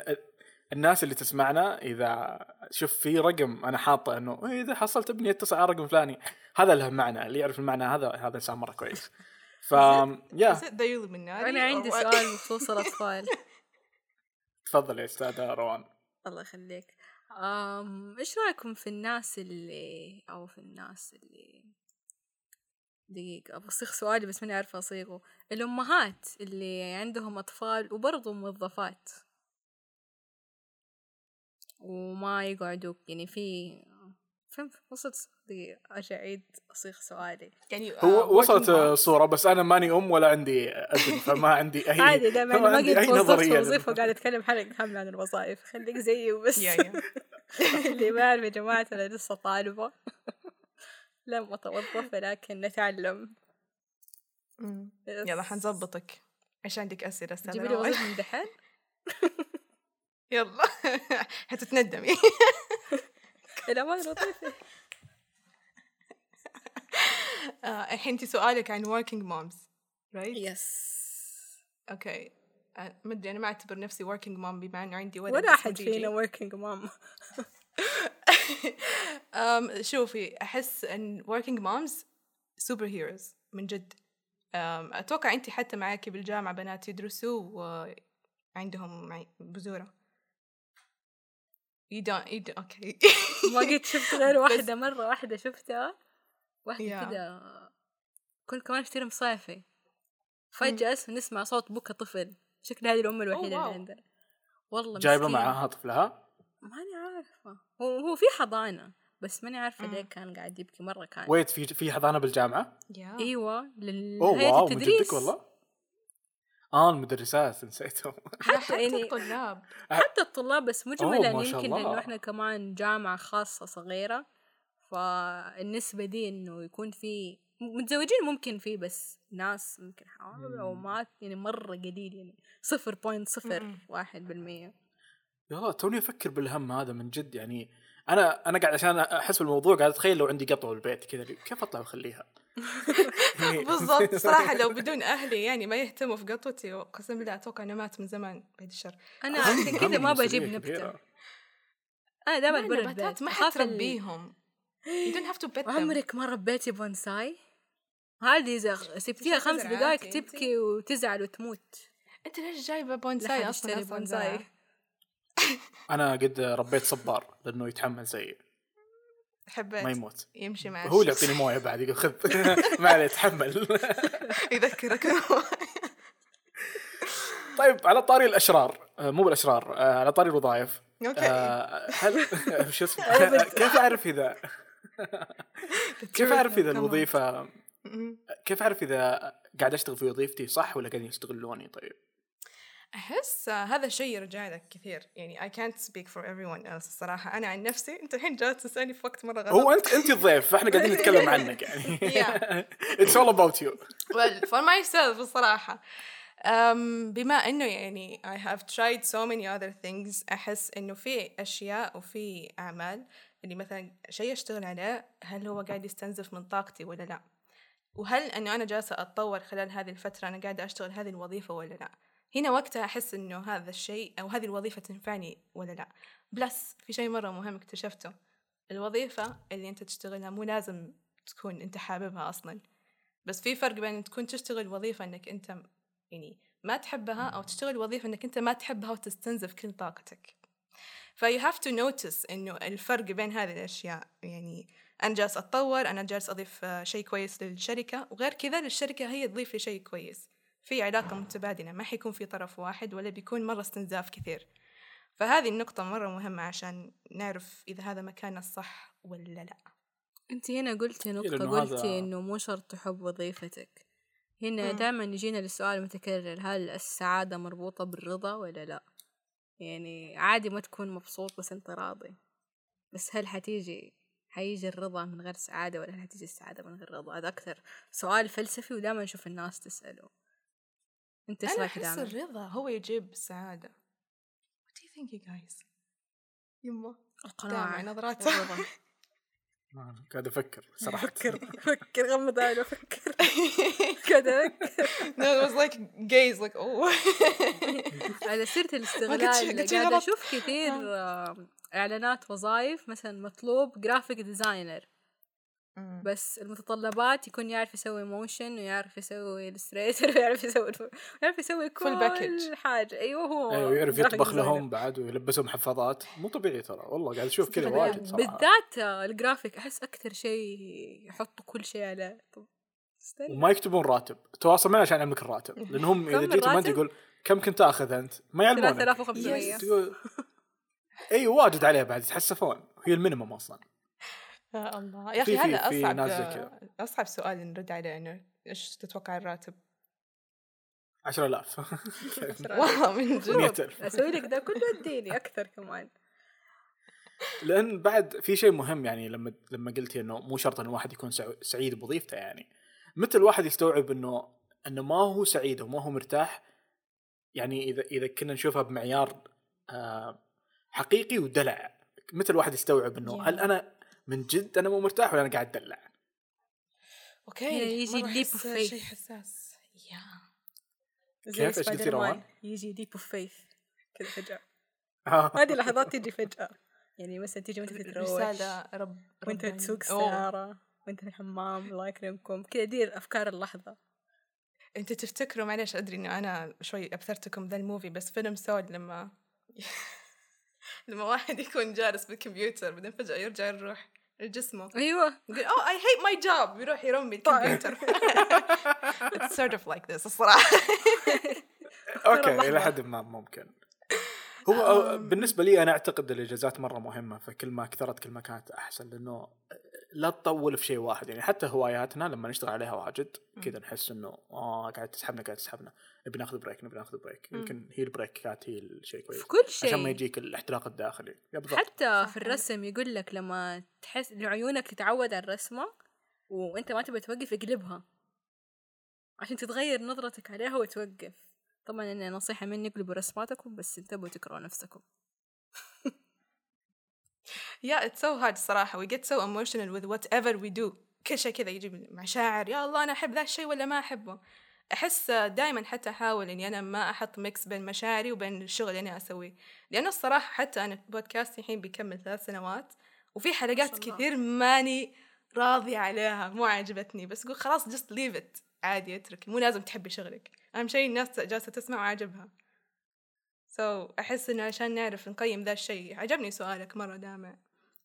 [SPEAKER 2] الناس اللي تسمعنا إذا شوف في رقم أنا حاطه إنه إيه، إذا حصلت ابني اتصل على رقم فلاني هذا له معنى اللي يعرف المعنى هذا هذا إنسان مرة كويس. ف يا
[SPEAKER 1] ذيول من ناري
[SPEAKER 3] أنا عندي سؤال بخصوص الأطفال.
[SPEAKER 2] تفضل يا أستاذ روان.
[SPEAKER 3] الله يخليك. أم إيش رأيكم في الناس اللي أو في الناس اللي دقيقة أبغى أصيغ سؤالي بس ماني عارفة أصيغه. الأمهات اللي عندهم أطفال وبرضه موظفات. وما يقعدوا يعني في فهمت؟ وصلت دقيقة أرجع أعيد أصيغ سؤالي.
[SPEAKER 1] يعني آه،
[SPEAKER 2] هو وصلت. صوره بس أنا ماني أم ولا عندي ابن فما عندي أي
[SPEAKER 3] عادي دائما
[SPEAKER 2] ما
[SPEAKER 3] قد
[SPEAKER 2] نظرية
[SPEAKER 3] وظيفة وقاعد أتكلم حلقة كاملة عن الوظائف. خليك زيي وبس. اللي ما يعرف يا جماعة أنا لسه طالبة. لم أتوظف ولكن نتعلم.
[SPEAKER 1] يلا حنظبطك. إيش عندك أسئلة؟ أستاذ
[SPEAKER 3] جيبي لي؟ وظيفة من دحين
[SPEAKER 1] يلا. حتتندمي
[SPEAKER 3] كلام الوظيفة
[SPEAKER 1] آه، الحين انت سؤالك عن working moms right
[SPEAKER 3] yes
[SPEAKER 1] okay آه، ما أدري أنا ما أعتبر نفسي working mom بما إنه عندي ولد
[SPEAKER 3] ولا
[SPEAKER 1] جيجي.
[SPEAKER 3] فينا working mom.
[SPEAKER 1] شوفي أحس إن working moms super heroes من جد. أتوقع انت حتى معاكي بالجامعة بنات يدرسوا وعندهم معي- بذورة. You don't, you don't okay
[SPEAKER 3] ما قد شفت غير واحدة مرة واحدة شفتها واحدة
[SPEAKER 1] Yeah.
[SPEAKER 3] كده كنت كمان اشتري مصيفي فجأة نسمع صوت بكى طفل. شكل هذه الأم الوحيدة
[SPEAKER 1] واو.
[SPEAKER 3] اللي عندنا والله مسكينة.
[SPEAKER 2] معاها طفلها؟
[SPEAKER 3] ماني عارفة هو هو في حضانة بس ماني عارفة
[SPEAKER 1] مم.
[SPEAKER 3] ليه كان قاعد يبكي مرة كان
[SPEAKER 2] ويت في في حضانة بالجامعة
[SPEAKER 1] yeah.
[SPEAKER 3] إيوه
[SPEAKER 2] أوه
[SPEAKER 3] للهيئة
[SPEAKER 2] واو من
[SPEAKER 3] التدريس
[SPEAKER 2] جدك والله آه المدرسات نسيتهم
[SPEAKER 1] حتى,
[SPEAKER 3] يعني
[SPEAKER 1] الطلاب
[SPEAKER 3] حتى الطلاب بس مجملا يمكن
[SPEAKER 2] لأنه.
[SPEAKER 3] إحنا كمان جامعة خاصة صغيرة فالنسبة دي إنه يكون في متزوجين ممكن في بس ناس ممكن حوالي أو
[SPEAKER 2] مم.
[SPEAKER 3] ما يعني مرة قليل يعني صفر point صفر. واحد بالمية
[SPEAKER 2] يلا توني أفكر بالهم هذا من جد يعني أنا أنا قاعد عشان أحس بالموضوع قاعد أتخيل لو عندي قطوه بالبيت كذا كيف أطلع وأخليها؟ يعني-
[SPEAKER 1] بالضبط صراحة لو بدون أهلي يعني ما يهتموا في قطوتي قسم بالله أتوقع إنه مات من زمان بعد الشر
[SPEAKER 3] أنا
[SPEAKER 2] هم-
[SPEAKER 3] عشان كذا ما بجيب نبتة. أنا دائما برا
[SPEAKER 1] النباتات
[SPEAKER 3] البيت
[SPEAKER 1] ما حتربيهم you don't have to pet them
[SPEAKER 3] عمرك ما ربيتي بونساي؟ هذه إذا سبتيها خمس دقائق؟ تبكي وتزعل وتموت
[SPEAKER 1] أنت ليش جايبة بونساي أصلا
[SPEAKER 3] بونساي؟
[SPEAKER 2] أنا قد ربيت صبار لأنه يتحمل زيي
[SPEAKER 1] حبيت.
[SPEAKER 2] ما يموت.
[SPEAKER 1] يمشي مع
[SPEAKER 2] هو اللي. يعطيني موية بعد يقول خذ. ما عليه تحمل.
[SPEAKER 1] يذكرك.
[SPEAKER 2] طيب على طاري الأشرار. آه، مو بالأشرار آه، على طاري الوظائف.
[SPEAKER 1] أوكي.
[SPEAKER 2] آه، هل شو اسمه؟ كيف أعرف اذا كيف أعرف إذا الوظيفه. كيف أعرف إذا قاعد أشتغل في وظيفتي صح ولا قاعدين يستغلوني طيب.
[SPEAKER 1] أحس هذا الشيء يرجع لك كثير. يعني I can't speak for everyone else الصراحة. أنا عن نفسي أنت الحين جالس تسألني في وقت مرة غلط.
[SPEAKER 2] هو انت أنت الضيف فإحنا قاعدين نتكلم عنك يعني.
[SPEAKER 1] Yeah.
[SPEAKER 2] it's all about you
[SPEAKER 1] well for myself الصراحة. um, بما إنه يعني I have tried so many other things أحس إنه في أشياء وفي أعمال اللي مثلا شيء أشتغل عليه هل هو قاعد يستنزف من طاقتي ولا لا؟ وهل إنه أنا جالسة أتطور خلال هذه الفترة أنا قاعدة أشتغل هذه الوظيفة ولا لا؟ هنا وقتها أحس إنه هذا الشيء أو هذه الوظيفة تنفعني ولا لا. plus في شيء مرة مهم اكتشفته. الوظيفة اللي أنت تشتغلها مو لازم تكون أنت حاببها أصلا. بس في فرق بين تكون تشتغل وظيفة إنك أنت يعني ما تحبها أو تشتغل وظيفة إنك أنت ما تحبها وتستنزف كل طاقتك. ف you have to notice إنه الفرق بين هذه الأشياء. يعني أنا جالس أتطور أنا جالس أضيف آه، شيء كويس للشركة وغير كذا للشركة هي تضيف لي شيء كويس. في علاقة متبادلة ما حيكون في طرف واحد ولا بيكون مرة استنزاف كثير. فهذه النقطة مرة مهمة عشان نعرف إذا هذا مكاننا الصح ولا لا.
[SPEAKER 3] أنت هنا قلتي نقطة
[SPEAKER 2] لأنه
[SPEAKER 3] قلتي
[SPEAKER 2] هذا-
[SPEAKER 3] إنه مو شرط تحب وظيفتك. هنا
[SPEAKER 1] مم.
[SPEAKER 3] دائما يجينا السؤال المتكرر هل السعادة مربوطة بالرضا ولا لا؟ يعني عادي ما تكون مبسوط بس أنت راضي. بس هل حتيجي حيجي الرضا من غير سعادة ولا هل حتيجي السعادة من غير رضا؟ هذا أكثر سؤال فلسفي ودائما نشوف الناس تسأله. أنت إيش
[SPEAKER 1] أنا
[SPEAKER 3] رايك
[SPEAKER 1] أحس
[SPEAKER 3] دائما
[SPEAKER 1] الرضا هو يجيب السعادة What do you think you guys يما
[SPEAKER 3] القناعة
[SPEAKER 1] دائما نظرات
[SPEAKER 3] والرضا
[SPEAKER 2] قاعد أفكر صراحة.
[SPEAKER 3] فكر فكر غمض عينه فكر كذا
[SPEAKER 1] no it was like gaze like oh.
[SPEAKER 3] على سيرة الاستغلال
[SPEAKER 1] غلط.
[SPEAKER 3] أشوف كثير آه، إعلانات وظائف مثلا مطلوب جرافيك designer بس المتطلبات يكون يعرف يسوي motion ويعرف يسوي illustrator ويعرف يسوي ويعرف يسوي كل. حاجة. أيوه هو
[SPEAKER 2] أيوه يعرف يطبخ. لهم بعد ويلبسهم حفاضات. مو طبيعي ترى والله قاعد أشوف كذا. واجد صراحة
[SPEAKER 3] بالذات الجرافيك أحس أكثر شيء يحطوا كل شيء عليه. طب استنى.
[SPEAKER 2] وما يكتبون راتب. تواصل معي عشان يعلمك الراتب لأنهم
[SPEAKER 3] إذا
[SPEAKER 2] جيت ما؟ يقول كم كنت تاخذ أنت؟ ما يعلمونك.
[SPEAKER 3] 3500
[SPEAKER 2] تقول اي واجد عليه بعد يتحسفون. هي ال minimum أصلا.
[SPEAKER 1] يا الله. يا
[SPEAKER 2] أخي
[SPEAKER 1] هذا
[SPEAKER 2] أصعب.
[SPEAKER 1] أصعب سؤال نرد عليه إنه إيش تتوقع الراتب؟
[SPEAKER 2] 10000
[SPEAKER 1] والله من جد.
[SPEAKER 2] 100000
[SPEAKER 3] أسوي لك ده كله اديني أكثر كمان.
[SPEAKER 2] لأن بعد في شيء مهم يعني لما لما قلتي إنه مو شرط إن الواحد يكون سع- سعيد بوظيفته يعني. متى الواحد يستوعب إنه إنه ما هو سعيد وما هو مرتاح؟ يعني إذا إذا كنا نشوفها بمعيار آه، حقيقي ودلع متى الواحد يستوعب
[SPEAKER 1] إنه.
[SPEAKER 2] هل أنا من جد أنا مو مرتاح ولا أنا قاعد
[SPEAKER 1] أدلع؟
[SPEAKER 3] أوكي يجي
[SPEAKER 1] أحس
[SPEAKER 3] of faith.
[SPEAKER 1] شيء حساس يا
[SPEAKER 2] كيف؟ إيش قلتي روان؟
[SPEAKER 3] يجي ديب اوف فيث كذا فجأة
[SPEAKER 2] آه.
[SPEAKER 3] هذه لحظات تجي فجأة يعني مثلا تيجي وأنت تتروش
[SPEAKER 1] رسالة رب وأنت.
[SPEAKER 3] تسوق. سيارة وأنت في الحمام الله يكرمكم كذا دي الافكار اللحظة
[SPEAKER 1] أنتوا تفتكروا معلش أدري إنه أنا شوي أبثرتكم ذا الموفي بس فيلم سود لما لما واحد يكون جالس بالكمبيوتر بعدين فجأة يرجع الروح لجسمه
[SPEAKER 3] أيوه.
[SPEAKER 1] يقول oh I hate my job يروح يرمي
[SPEAKER 3] طيب.
[SPEAKER 1] الكمبيوتر. It's sort of like this الصراحة.
[SPEAKER 3] أوكي.
[SPEAKER 2] إلى حد ما ممكن. هو بالنسبة لي أنا أعتقد الإجازات مرة مهمة فكل ما كثرت كل ما كانت أحسن لأنه لا تطول في شيء واحد يعني حتى هواياتنا لما نشتغل عليها واجد كذا نحس إنه آه قاعد تسحبنا قاعد تسحبنا. نبي ناخذ break نبي ناخذ break يمكن هي ال break كانت هي الشيء كويس.
[SPEAKER 3] في كل
[SPEAKER 2] عشان ما
[SPEAKER 3] شيء.
[SPEAKER 2] يجيك الاحتراق الداخلي.
[SPEAKER 3] حتى في الرسم يقول لك لما تحس عيونك تتعود على الرسمة وأنت ما تبي توقف اقلبها. عشان تتغير نظرتك عليها وتوقف. طبعا أنا نصيحة مني اقلبوا رسماتكم بس انتبهوا تكرهوا نفسكم.
[SPEAKER 1] yeah it's so hard صراحة. We get so emotional with whatever we do. كل شيء كذا يجي مشاعر. يا الله أنا أحب ذا الشيء ولا ما أحبه؟ أحس دائما حتى أحاول إني أنا ما أحط mix بين مشاعري وبين الشغل اللي أنا أسويه. لأنه الصراحة حتى أنا بودكاستي الحين بيكمل ثلاث سنوات وفي حلقات. كثير ماني راضية عليها مو عجبتني. بس أقول خلاص just leave it. عادي اترك. مو لازم تحبي شغلك. أهم شيء الناس جالسة تسمع وعجبها so, so, أحس إنه عشان نعرف نقيم ذا الشيء. عجبني سؤالك مرة دامع.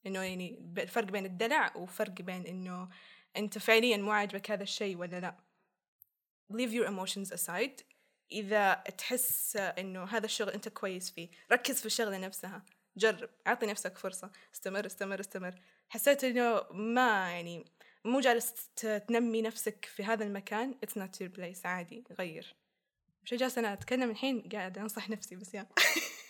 [SPEAKER 1] إنه يعني الفرق بين الدلع وفرق بين إنه أنت فعليا مو عاجبك هذا الشيء ولا لا. Leave your emotions aside. إذا تحس إنه هذا الشغل أنت كويس فيه ركز في الشغلة نفسها. جرب أعطي نفسك فرصة. استمر استمر استمر. حسيت إنه ما يعني مو جالس تنمي نفسك في هذا المكان. It's not your place. عادي غير. مش جالسة أنا أتكلم الحين قاعد أنصح نفسي بس يا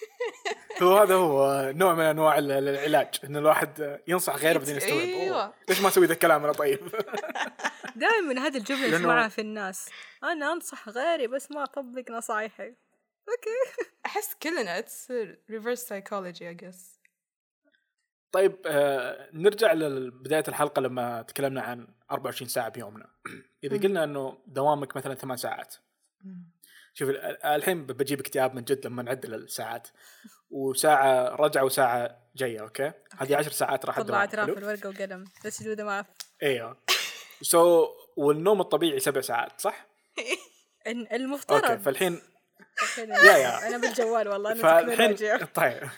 [SPEAKER 2] هو هذا هو نوع من أنواع ال- العلاج إن الواحد ينصح غيره بعدين يستوعب.
[SPEAKER 1] أيوة.
[SPEAKER 2] أوه، ليش ما أسوي ذا الكلام أنا طيب؟
[SPEAKER 3] دائما هذه الجملة
[SPEAKER 2] لأنه-
[SPEAKER 3] نسمعها في الناس. أنا أنصح غيري بس ما أطبق نصايحي. أوكي.
[SPEAKER 1] أحس كلنا it's reverse psychology I guess.
[SPEAKER 2] طيب آه نرجع لبداية الحلقة لما تكلمنا عن 24 ساعة بيومنا. إذا قلنا إنه دوامك مثلا ثمان ساعات. شوف ال- ال- الحين بجيب اكتئاب من جد لما نعدل الساعات. وساعة رجعه وساعه جاية أوكي؟ هذه 10 ساعات راح
[SPEAKER 3] طلع
[SPEAKER 2] الدوام
[SPEAKER 3] اعتراف
[SPEAKER 2] حلو؟
[SPEAKER 3] الورقة وقلم. بس the math
[SPEAKER 2] أيوه سو والنوم الطبيعي سبع ساعات صح؟
[SPEAKER 3] إن-
[SPEAKER 2] أوكي
[SPEAKER 3] المفترض
[SPEAKER 2] فالحين
[SPEAKER 3] أوكي،
[SPEAKER 2] يا يا.
[SPEAKER 3] أنا بالجوال والله أنا
[SPEAKER 2] فالحين طيب.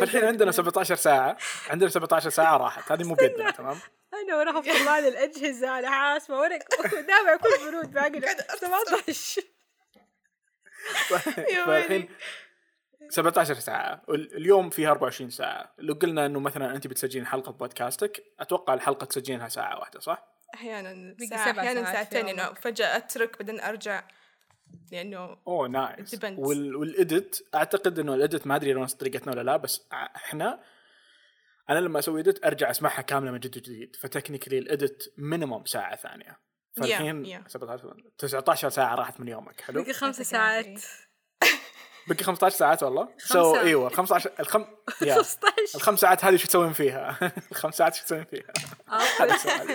[SPEAKER 2] فالحين. عندنا 17 ساعة. عندنا 17 ساعة راحت. هذه مو بيدنا تمام؟
[SPEAKER 3] أنا وراح اطلع لي الأجهزة. أنا حاسبة ورق. دافع كل برود باقي 17
[SPEAKER 1] يا
[SPEAKER 2] فالحين
[SPEAKER 1] ويلي.
[SPEAKER 2] 17 ساعة اليوم فيها 24 ساعة لو قلنا إنه مثلا أنت بتسجلين حلقة بودكاستك أتوقع الحلقة تسجلينها ساعة واحدة صح؟
[SPEAKER 3] أحيانا
[SPEAKER 1] ساعة
[SPEAKER 3] أحيانا
[SPEAKER 1] ساعتين انه
[SPEAKER 3] يومك.
[SPEAKER 1] فجأة أترك بعدين أرجع
[SPEAKER 2] لأنه أوه
[SPEAKER 1] nice depends.
[SPEAKER 2] وال وال edit أعتقد إنه ال edit ما أدري لو نفس طريقتنا ولا لا بس إحنا أنا لما أسوي edit أرجع أسمعها كاملة من جد وجديد ف technically ال edit minimum ساعة ثانية فالحين
[SPEAKER 1] yeah.
[SPEAKER 2] 17 19 ساعة راحت من يومك حلو
[SPEAKER 3] بقي خمس ساعات.
[SPEAKER 2] بقي 15 ساعات والله so
[SPEAKER 3] خمسة.
[SPEAKER 2] إيوه 15 الخم يا
[SPEAKER 3] 15
[SPEAKER 2] الخمس ساعات هذه شو تسوين فيها؟ الخمس ساعات شو تسوين فيها؟ هذا سؤالي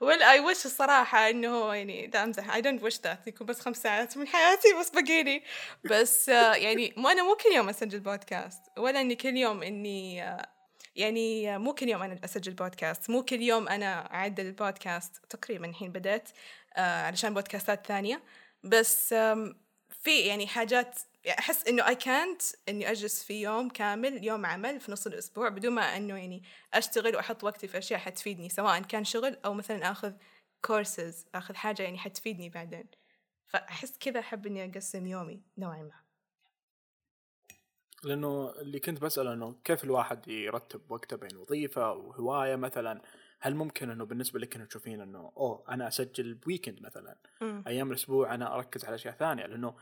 [SPEAKER 1] well I wish الصراحة إنه هو يعني لا أمزح I don't wish that يكون بس خمس ساعات من حياتي بس بقيلي بس آه يعني مو أنا مو كل يوم أسجل بودكاست ولا إني كل يوم إني آه يعني مو كل يوم أنا أسجل بودكاست مو كل يوم أنا اعدل البودكاست. تقريبا الحين بدأت آه علشان بودكاستات ثانية. بس في يعني حاجات يعني أحس إنه اي كانت إني أجلس في يوم كامل يوم عمل في نص الأسبوع بدون ما إنه يعني أشتغل وأحط وقتي في أشياء حتفيدني سواء كان شغل أو مثلا آخذ كورسز آخذ حاجة يعني حتفيدني بعدين. فأحس كذا أحب إني أقسم يومي نوعا ما.
[SPEAKER 2] لأنه اللي كنت بسأله إنه كيف الواحد يرتب وقته بين وظيفة وهواية مثلا؟ هل ممكن إنه بالنسبة لك إنه تشوفين إنه أوه أنا أسجل بويكند مثلا؟
[SPEAKER 1] مم.
[SPEAKER 2] أيام الأسبوع أنا أركز على أشياء ثانية لأنه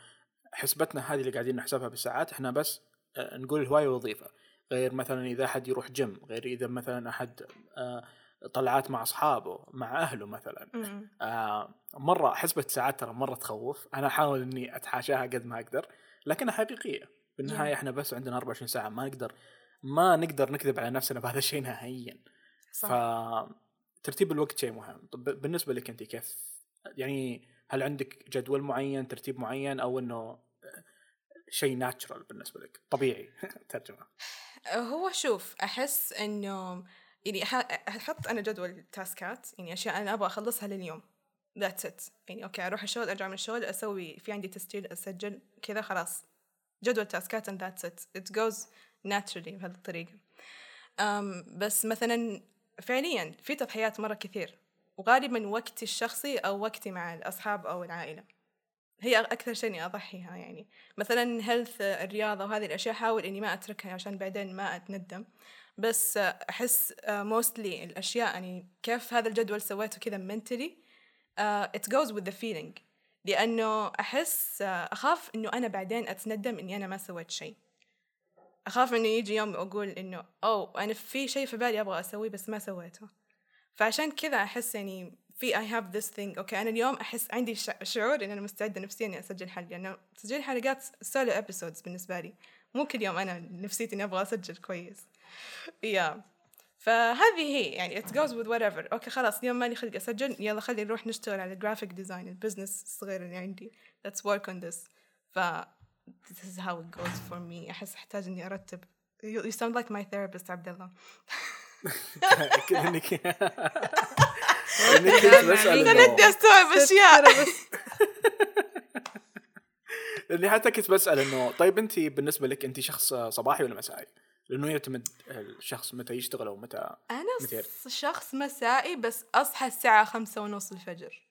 [SPEAKER 2] حسبتنا هذه اللي قاعدين نحسبها بالساعات إحنا بس آه، نقول هوايه وظيفه غير مثلا إذا أحد يروح جيم غير إذا مثلا أحد آه، طلعات مع أصحابه مع أهله مثلا. آه، مرة حسبة ساعات ترى مرة تخوف. أنا أحاول إني أتحاشاها قد ما أقدر لكنها حقيقية. بالنهاية إحنا بس عندنا 24 ساعة ما نقدر ما نقدر نكذب على نفسنا بهذا الشيء نهائيا.
[SPEAKER 1] صح.
[SPEAKER 2] فترتيب الوقت شيء مهم. طب بالنسبة لك أنت كيف؟ يعني هل عندك جدول معين ترتيب معين أو إنه شيء natural بالنسبة لك؟ طبيعي. ترجمة.
[SPEAKER 1] هو شوف أحس إنه يعني أحط أنا جدول task ات يعني أشياء أنا أبغى أخلصها لليوم. that's it يعني أوكي أروح الشغل أرجع من الشغل أسوي في عندي تسجيل أسجل كذا خلاص. جدول تاسكات and that's it. It goes naturally بهذه الطريقة. أم بس مثلا فعليا في تضحيات مرة كثير وغالبا وقتي الشخصي أو وقتي مع الأصحاب أو العائلة. هي أكثر شيء إني أضحيها يعني. مثلا هيلث الرياضة وهذه الأشياء أحاول إني ما أتركها عشان بعدين ما أتندم. بس أحس موستلي الأشياء يعني كيف هذا الجدول سويته كذا mentally uh, it goes with the feeling. لأنه أحس أخاف إنه أنا بعدين أتندم إني أنا ما سويت شيء. أخاف إنه يجي يوم أقول إنه أو أنا في شيء في بالي أبغى أسويه بس ما سويته. فعشان كذا أحس يعني في I have this thing. أوكي أنا اليوم أحس عندي شع- شعور إن أنا مستعدة نفسيا إني أسجل حلقة. لأنه تسجيل حلقات solo episodes بالنسبة لي. مو كل يوم أنا نفسيتي إني أبغى أسجل كويس. yeah فهذه هي يعني it goes with whatever. أوكي خلاص اليوم مالي خلق أسجل يلا خلي نروح نشتغل على ال graphic design ال business الصغير اللي عندي. Let's work on this. ف this is how it goes for me. أحس أحتاج إني أرتب. You, you sound like my therapist عبد الله
[SPEAKER 2] انك إنك كنت بسأل
[SPEAKER 1] أنا
[SPEAKER 2] إنه-
[SPEAKER 1] ودي أستوعب أشياء.
[SPEAKER 2] لأني حتى كنت بسأل إنه طيب انت بالنسبة لك انت شخص صباحي ولا مسائي؟ لأنه يعتمد الشخص متى يشتغل أو متى
[SPEAKER 1] أنا
[SPEAKER 2] مثير.
[SPEAKER 1] شخص مسائي بس أصحى الساعة خمسة ونص الفجر.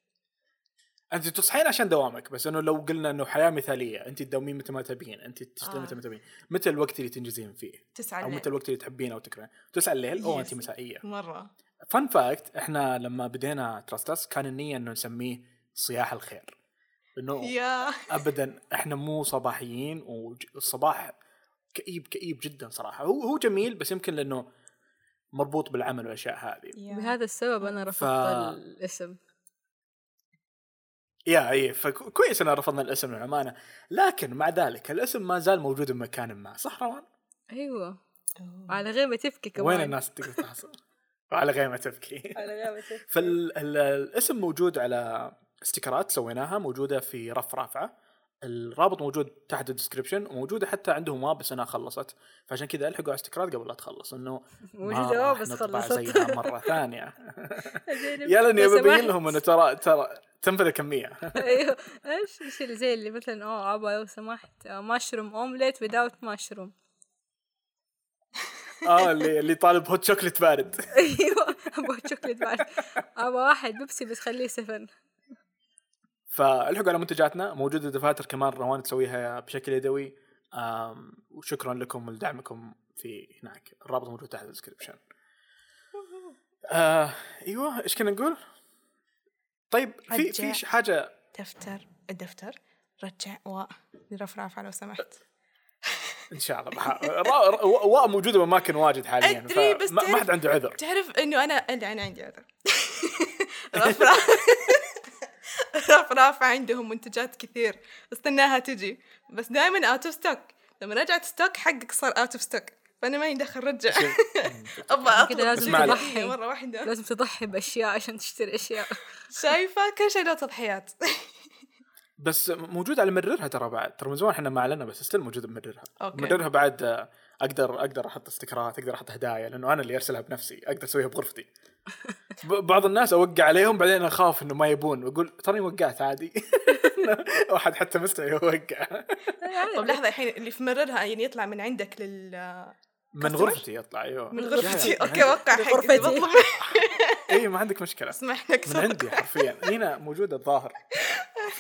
[SPEAKER 2] أنت تصحين عشان دوامك بس أنه لو قلنا أنه حياة مثالية أنت تداومين متى ما تبين أنت تشتغلين
[SPEAKER 1] آه.
[SPEAKER 2] متى ما تبين. متى الوقت اللي تنجزين فيه؟
[SPEAKER 1] تسعة أو
[SPEAKER 2] متى الوقت اللي تحبين أو تكرهين. تسعة الليل؟
[SPEAKER 1] أو.
[SPEAKER 2] أنت مسائية.
[SPEAKER 1] مرة.
[SPEAKER 2] fun fact إحنا لما بدينا تراستس كان النية إنه نسميه صياح الخير.
[SPEAKER 1] إنه
[SPEAKER 2] ابدا إحنا مو صباحيين والصباح كئيب كئيب جدا صراحة. هو هو جميل بس يمكن لأنه مربوط بالعمل والأشياء هذه.
[SPEAKER 3] بهذا السبب أنا رفضت
[SPEAKER 2] ف-
[SPEAKER 3] الاسم.
[SPEAKER 2] يا إي فكويس ان رفضنا الاسم للأمانة. لكن مع ذلك الاسم ما زال موجود بمكان ما صح روان؟
[SPEAKER 3] أيوه. على غير ما تبكي كمان.
[SPEAKER 2] وين الناس تقدر تحصل؟ وعلى غير ما تبكي.
[SPEAKER 3] على غير ما تبكي.
[SPEAKER 2] فالاسم موجود على sticker ات سويناها موجودة في رفرافة. الرابط موجود تحت ال description وموجودة حتى عندهم واب بس أنها خلصت. فعشان كذا ألحقوا على sticker ات قبل لا تخلص إنه ما راح
[SPEAKER 3] بس خلصت.
[SPEAKER 2] زيها مرة ثانية.
[SPEAKER 3] زي
[SPEAKER 2] يلا اني
[SPEAKER 3] لو
[SPEAKER 2] ببين
[SPEAKER 3] سمحت.
[SPEAKER 2] لهم إنه ترى ترى تنفذ الكمية.
[SPEAKER 3] أيوه. إيش؟ إيش اللي زي اللي مثلا أوه ابا لو سمحت. mushroom omelette without mushroom
[SPEAKER 2] آه اللي اللي طالب hot chocolate بارد.
[SPEAKER 3] أيوه أبغى شوكليت بعد أبغى واحد بيبسي بس خليه سفن
[SPEAKER 2] فالحقوا على منتجاتنا موجودة دفاتر كمان روان تسويها بشكل يدوي. وشكرا لكم ولدعمكم في هناك. الرابط موجود تحت ال description آه إيوه إيش كنا نقول؟ طيب في. في حاجة.
[SPEAKER 1] دفتر الدفتر. رجع و لرفرافة لو سمحت.
[SPEAKER 2] إن شاء الله. بحاول واء موجودة بأماكن واجد حاليا.
[SPEAKER 1] أدري، بس
[SPEAKER 2] ما حد عنده عذر.
[SPEAKER 1] تعرف إنه أنا اللي أنا عندي عذر. رفرافة رفرافة عندهم منتجات كثير استناها تجي. بس دائما out of stock لما رجعت stock حقك صار out of stock فأنا ماني دخل رجع أبغى أطلب.
[SPEAKER 3] كده لازم تضحي.
[SPEAKER 1] مرة واحدة.
[SPEAKER 3] لازم تضحي بأشياء عشان تشتري أشياء.
[SPEAKER 1] شايفة كل شيء له تضحيات.
[SPEAKER 2] بس موجود على مررها ترى بعد. ترى من زمان إحنا ما اعلنا بس still موجود بمررها
[SPEAKER 1] أوكي.
[SPEAKER 2] مررها بعد أقدر أقدر أحط sticker ات أقدر أحط هدايا لأنه أنا اللي أرسلها بنفسي. أقدر أسويها بغرفتي. بعض الناس أوقع عليهم بعدين أخاف إنه ما يبون وأقول تراني وقعت عادي. واحد حتى مستوي يوقع.
[SPEAKER 1] طب لحظة الحين اللي في مررها يعني يطلع من عندك لل
[SPEAKER 2] من؟ غرفتي يطلع أيوه.
[SPEAKER 1] من غرفتي.
[SPEAKER 2] أوكي.
[SPEAKER 1] وقع حقي. بطلع.
[SPEAKER 2] إي ما عندك مشكلة.
[SPEAKER 1] اسمح لك
[SPEAKER 2] من عندي حرفيا. هنا موجودة الظاهر. ف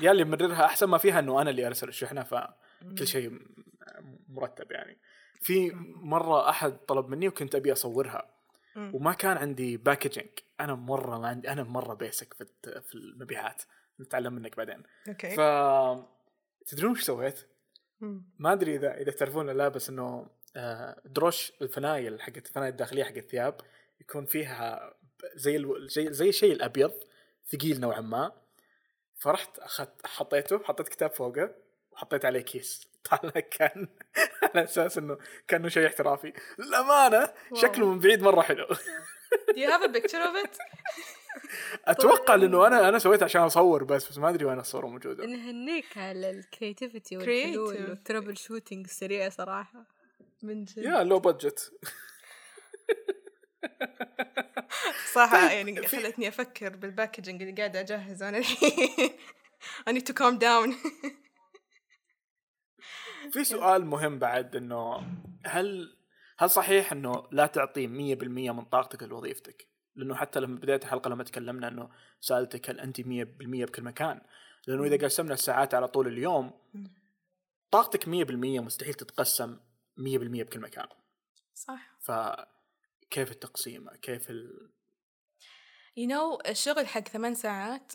[SPEAKER 2] yeah اللي مررها أحسن ما فيها إنه أنا اللي أرسل الشحنه فكل شيء مرتب يعني. في مرة أحد طلب مني وكنت أبي
[SPEAKER 1] أصورها.
[SPEAKER 2] وما كان عندي packaging. أنا مرة ما عندي أنا مرة basic في في المبيعات. نتعلم منك بعدين.
[SPEAKER 1] أوكي.
[SPEAKER 2] ف تدرون وش سويت؟ ما أدري اذا إذا تعرفون لا بس إنه آه، دروش الفنايل حقت الفنايل الداخلية حق الثياب يكون فيها زي ألو... زي زي الشيء الأبيض ثقيل نوعا ما. فرحت اخذت حطيته حطيت كتاب فوقه وحطيت عليه كيس. طلع كان على أساس إنه كأنه شيء احترافي. للأمانة شكله من بعيد مرة حلو.
[SPEAKER 1] Do you have a picture of it?
[SPEAKER 2] أتوقع لأنه أنا أنا سويته عشان أصور بس بس ما أدري وين الصورة موجودة.
[SPEAKER 3] نهنيك على ال
[SPEAKER 1] creativity.
[SPEAKER 3] والحلول وال troubleshooting السريع صراحة.
[SPEAKER 1] من جد.
[SPEAKER 2] yeah low budget
[SPEAKER 1] صراحة يعني
[SPEAKER 2] في-
[SPEAKER 1] خلتني أفكر بال packaging اللي قاعدة أجهزه أنا الحين I need to calm down.
[SPEAKER 2] في سؤال مهم بعد إنه هل هل صحيح إنه لا تعطي 100% من طاقتك لوظيفتك؟ لأنه حتى لما بدايه الحلقة لما تكلمنا إنه سألتك هل أنت 100% بكل مكان؟ لأنه إذا قسمنا الساعات على طول اليوم طاقتك 100% مستحيل تتقسم 100% بكل مكان
[SPEAKER 1] صح
[SPEAKER 2] فكيف التقسيم؟ كيف ال...
[SPEAKER 1] you know الشغل حق ثمان ساعات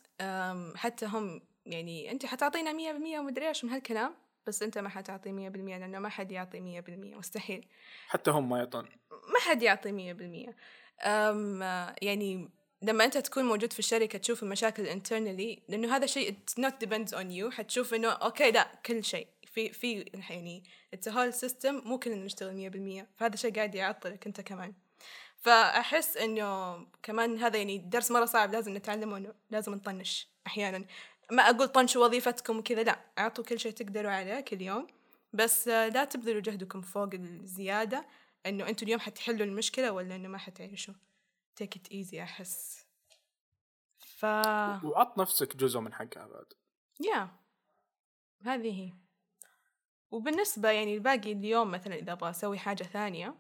[SPEAKER 1] حتى هم يعني أنت حتعطينا مية بالمية ومدري إيش من هالكلام بس أنت ما حتعطي مية بالمية لأنه ما حد يعطي مية بالمية مستحيل.
[SPEAKER 2] حتى هم ما يعطون.
[SPEAKER 1] ما حد يعطي مية بالمية. أم يعني لما أنت تكون موجود في الشركة تشوف المشاكل internally لأنه هذا شيء it not depends on you. حتشوف إنه أوكي لا كل شيء. في في يعني it's a whole system مو كلنا نشتغل مية بالمية. فهذا شيء قاعد يعطلك أنت كمان. فأحس إنه كمان هذا يعني درس مرة صعب لازم نتعلمه إنه لازم نطنش أحيانا. ما أقول طنشوا وظيفتكم وكذا لا أعطوا كل شيء تقدروا عليه كل يوم. بس آه، لا تبذلوا جهدكم فوق الزيادة إنه أنتوا اليوم حتحلوا المشكلة ولا إنه ما حتعيشوا. Take it easy أحس. ف
[SPEAKER 2] وعط نفسك جزء من حقها بعد.
[SPEAKER 1] يا هذه هي. وبالنسبة يعني الباقي اليوم مثلا إذا أبغى أسوي حاجة ثانية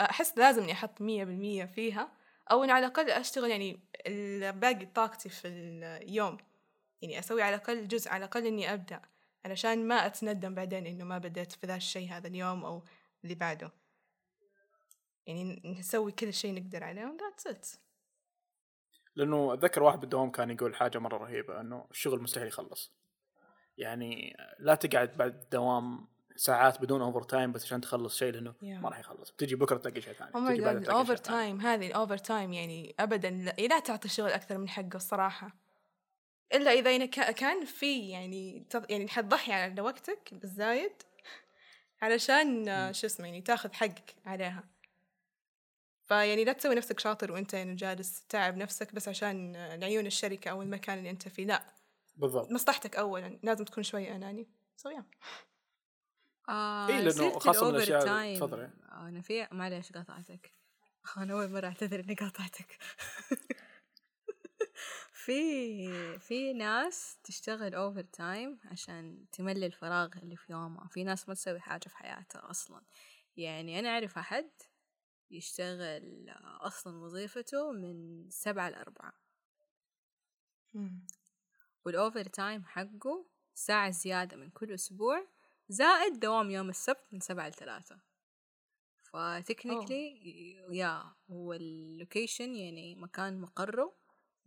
[SPEAKER 1] أحس لازم إني أحط مية بالمية فيها أو إني على الأقل أشتغل يعني باقي طاقتي في اليوم. يعني أسوي على الأقل جزء على الأقل إني أبدأ علشان ما أتندم بعدين إنه ما بدأت في ذا الشيء هذا اليوم أو اللي بعده. يعني نسوي كل شيء نقدر عليه و that's it.
[SPEAKER 2] لأنه أتذكر واحد بالدوام كان يقول حاجة مرة رهيبة إنه الشغل مستحيل يخلص. يعني لا تقعد بعد الدوام ساعات بدون overtime بس عشان تخلص شيء لأنه
[SPEAKER 1] Yeah.
[SPEAKER 2] ما راح يخلص. بتجي بكرة تلاقي شيء ثاني
[SPEAKER 1] أو
[SPEAKER 2] تجي تلاقي
[SPEAKER 1] الاوفر. تايم هذه الاوفر تايم يعني ابدا لا, لا تعطي الشغل أكثر من حقه الصراحة. إلا إذا يعني كا- كان في يعني يعني حتضحي على وقتك بالزايد علشان شو اسمه يعني تاخذ حقك عليها. فيعني لا تسوي نفسك شاطر وأنت يعني جالس تعب نفسك بس عشان لعيون الشركة أو المكان اللي أنت فيه لا.
[SPEAKER 2] بالضبط.
[SPEAKER 1] مصلحتك اولا لازم تكون شوي أناني. سو يا
[SPEAKER 3] آه
[SPEAKER 2] لأنه
[SPEAKER 3] سيرة
[SPEAKER 2] خاصة من
[SPEAKER 3] time.
[SPEAKER 2] تفضلي.
[SPEAKER 3] آه، أنا في معليش قاطعتك أنا أول مرة أعتذر إني قاطعتك في في ناس تشتغل overtime عشان تملي الفراغ اللي في يومها. في ناس ما تسوي حاجة في حياتها أصلا. يعني أنا أعرف أحد يشتغل آه، أصلا وظيفته من سبعة لأربعة وال overtime حقه ساعة زيادة من كل أسبوع زائد دوام يوم السبت من سبعة لثلاثة ف technically يا هو اللوكيشن يعني مكان مقره.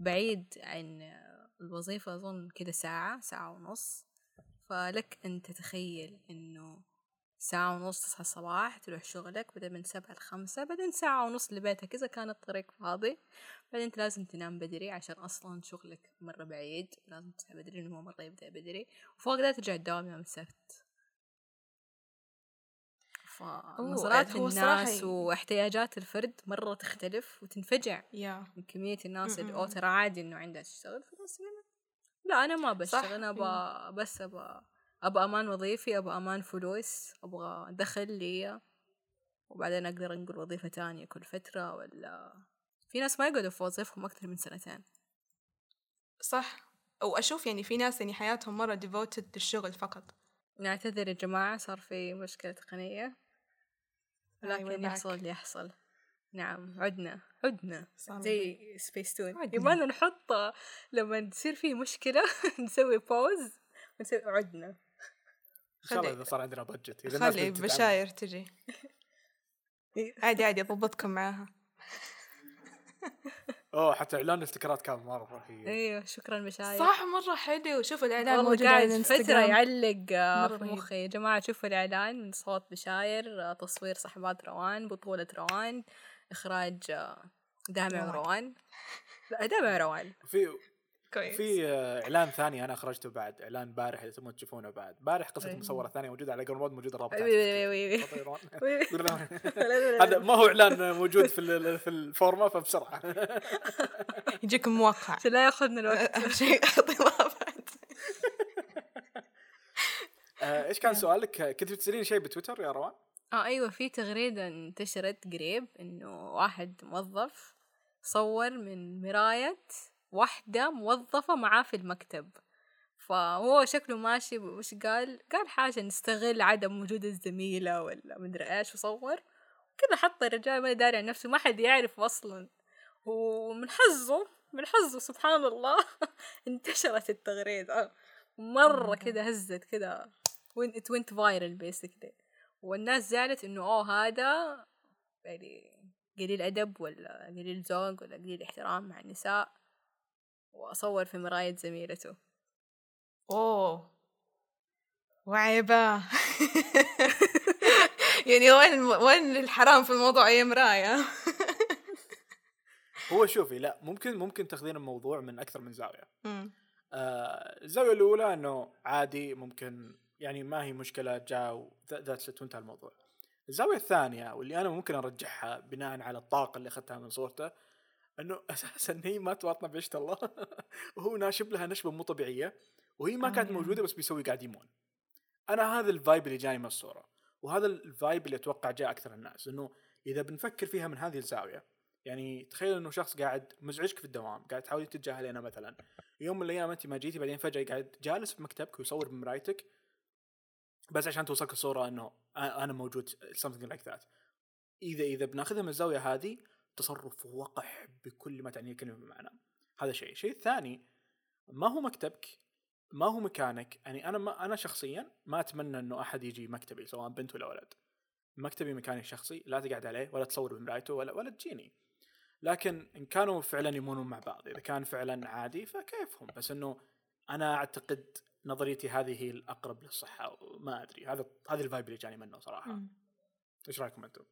[SPEAKER 3] بعيد عن الوظيفة أظن كده ساعة ساعة ونص. فلك أن تتخيل إنه ساعة ونص تصحى الصباح تروح شغلك بدل من سبعة لخمسة بعدين ساعة ونص لبيتك إذا كان الطريق فاضي. بعدين أنت لازم تنام بدري عشان أصلا شغلك مرة بعيد لازم تصحى بدري إنه هو مرة يبدأ بدري. وفوق ده ترجع الدوام يوم السبت. فنظرات الناس واحتياجات الفرد مرة تختلف وتنفجع.
[SPEAKER 1] يا.
[SPEAKER 3] من كمية الناس اللي. أو ترى عادي إنه عندها تشتغل في ناس لا أنا ما بشتغل أنا أبغى بس أبغى أبغى أمان وظيفي أبغى أمان فلوس أبغى دخل لي. وبعدين أقدر أنقل وظيفة تانية كل فترة ولا. في ناس ما يقعدوا في وظيفهم أكثر من سنتين.
[SPEAKER 1] صح. وأشوف يعني في ناس يعني حياتهم مرة devoted للشغل فقط.
[SPEAKER 3] نعتذر يا جماعة صار في مشكلة تقنية
[SPEAKER 1] we're
[SPEAKER 3] لكن
[SPEAKER 1] back.
[SPEAKER 3] يحصل اللي يحصل. نعم عدنا عدنا. زي سبيس تون. يبغانا نحط لما تصير في مشكلة نسوي pause ونسوي عدنا.
[SPEAKER 2] إن شاء الله إذا صار عندنا budget إذا
[SPEAKER 1] خلي. بشاير تجي. عادي عادي أضبطكم معاها.
[SPEAKER 2] أوه حتى إعلان ال stickerات كان مرة رهيب.
[SPEAKER 3] أيوه شكرا مشاير
[SPEAKER 1] صح مرة حلو. شوف الإعلان
[SPEAKER 3] والله
[SPEAKER 1] موجود على
[SPEAKER 3] قاعد فترة
[SPEAKER 1] الإنستغرام.
[SPEAKER 3] يعلق آه، في. مخي. يا جماعة شوفوا الإعلان صوت بشاير آه، تصوير صحبات روان بطولة روان إخراج آه، دامع
[SPEAKER 1] روان.
[SPEAKER 3] روان. لا دامع روان.
[SPEAKER 2] في
[SPEAKER 1] كويس.
[SPEAKER 2] في إعلان ثاني أنا أخرجته بعد إعلان بارح إذا تبغون تشوفونه بعد. بارح قصة
[SPEAKER 3] أي.
[SPEAKER 2] مصورة ثانية موجودة على جرمود موجودة الرابط. هذا ما هو إعلان موجود في ال- في الفورمة فبسرعة.
[SPEAKER 1] يجيك موقع.
[SPEAKER 3] عشان لا يأخذنا الوقت.
[SPEAKER 1] أهم شيء
[SPEAKER 2] آه، إيش كان سؤالك؟ كنت بتساليني شيء بتويتر يا روان؟
[SPEAKER 3] آه أيوه في تغريدة انتشرت قريب إنه واحد موظف صور من مراية واحدة موظفة معاه في المكتب. فهو شكله ماشي وش قال؟ قال حاجة نستغل عدم وجود الزميلة ولا مدري إيش وصور. كذا حط الرجال ما داري عن نفسه ما حد يعرف أصلا. ومن حظه من حظه سبحان الله انتشرت التغريدة. مرة كذا هزت كذا. وين it went viral basically. والناس زعلت إنه أوه هذا يعني قليل أدب ولا قليل ذوق ولا قليل احترام مع النساء. واصور في مراية زميلته.
[SPEAKER 1] أوه. وعيبة. يعني وين وين الحرام في الموضوع يا مراية؟
[SPEAKER 2] هو شوفي لا ممكن ممكن تاخذين الموضوع من أكثر من زاوية.
[SPEAKER 1] أمم.
[SPEAKER 2] آه، الزاوية الأولى إنه عادي ممكن يعني ما هي مشكلة جاء ذات وانتهى الموضوع. الزاوية الثانية واللي أنا ممكن أرجحها بناء على الطاقة اللي أخذتها من صورته إنه أساسا هي ما تواطن بعيشه الله وهو ناشب لها نشبة مو طبيعية وهي ما كانت. موجودة بس بيسوي قاعد يمون. أنا هذا ال vibe اللي جاني من الصورة وهذا ال vibe اللي أتوقع جاء أكثر الناس إنه إذا بنفكر فيها من هذه الزاوية يعني تخيل إنه شخص قاعد مزعجك في الدوام قاعد تحاول تتجاهلينه مثلا. يوم من الأيام أنت ما جيتي بعدين فجأة قاعد جالس في مكتبك ويصور بمرايتك بس عشان توصلك الصورة إنه أنا موجود something like that. إذا إذا بناخذها من الزاوية هذه تصرف وقح بكل ما تعنيه الكلمة بمعنى. هذا شيء. الشيء الثاني ما هو مكتبك ما هو مكانك؟ يعني أنا ما أنا شخصيا ما أتمنى إنه أحد يجي مكتبي سواء بنت ولا ولد. مكتبي مكاني الشخصي لا تقعد عليه ولا تصور بمرايته ولا ولا تجيني. لكن إن كانوا فعلا يمونون مع بعض إذا كان فعلا عادي فكيفهم؟ بس إنه أنا أعتقد نظريتي هذه هي الأقرب للصحة ما أدري. هذا هذا الفايب اللي جاني منه
[SPEAKER 1] صراحة.
[SPEAKER 2] إيش رأيكم أنتم؟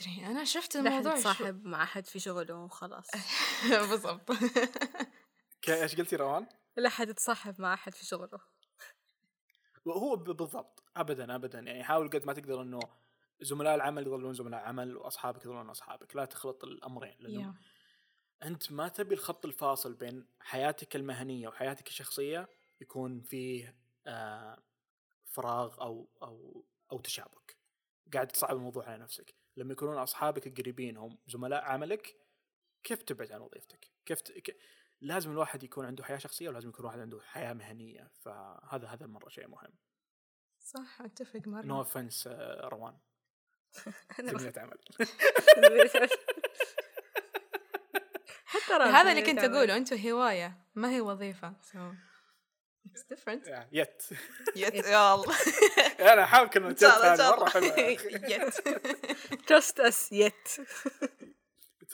[SPEAKER 1] ما ادري أنا شفت الموضوع شو-
[SPEAKER 3] يتصاحب مع احد في شغله وخلاص.
[SPEAKER 1] بالضبط.
[SPEAKER 2] إيش قلتي روان؟
[SPEAKER 3] لا حد يتصاحب مع احد في شغله.
[SPEAKER 2] هو ب- بالضبط. ابدا ابدا. يعني حاول قد ما تقدر إنه زملاء العمل يظلون زملاء عمل وأصحابك يظلون أصحابك. لا تخلط الأمرين لأنه
[SPEAKER 1] Yeah.
[SPEAKER 2] أنت ما تبي الخط الفاصل بين حياتك المهنية وحياتك الشخصية يكون فيه آه فراغ أو أو أو تشابك. قاعد تصعب الموضوع على نفسك. لما يكونون أصحابك القريبين هم زملاء عملك كيف تبعد عن وظيفتك؟ كيف ت... ك... لازم الواحد يكون عنده حياة شخصية ولازم يكون الواحد عنده حياة مهنية فهذا هذا مرة شيء مهم.
[SPEAKER 1] صح أتفق مرة.
[SPEAKER 2] نو اوفنس روان.
[SPEAKER 3] أنا
[SPEAKER 2] زميلة عمل
[SPEAKER 3] حتى
[SPEAKER 1] هذا اللي كنت. أقوله أنتم هواية ما هي وظيفة. so it's different.
[SPEAKER 2] يت
[SPEAKER 1] يت يا الله
[SPEAKER 2] أنا أحاول كلمة
[SPEAKER 1] إن
[SPEAKER 2] يت هذه يا أخي.
[SPEAKER 1] يت
[SPEAKER 3] Trust us yet.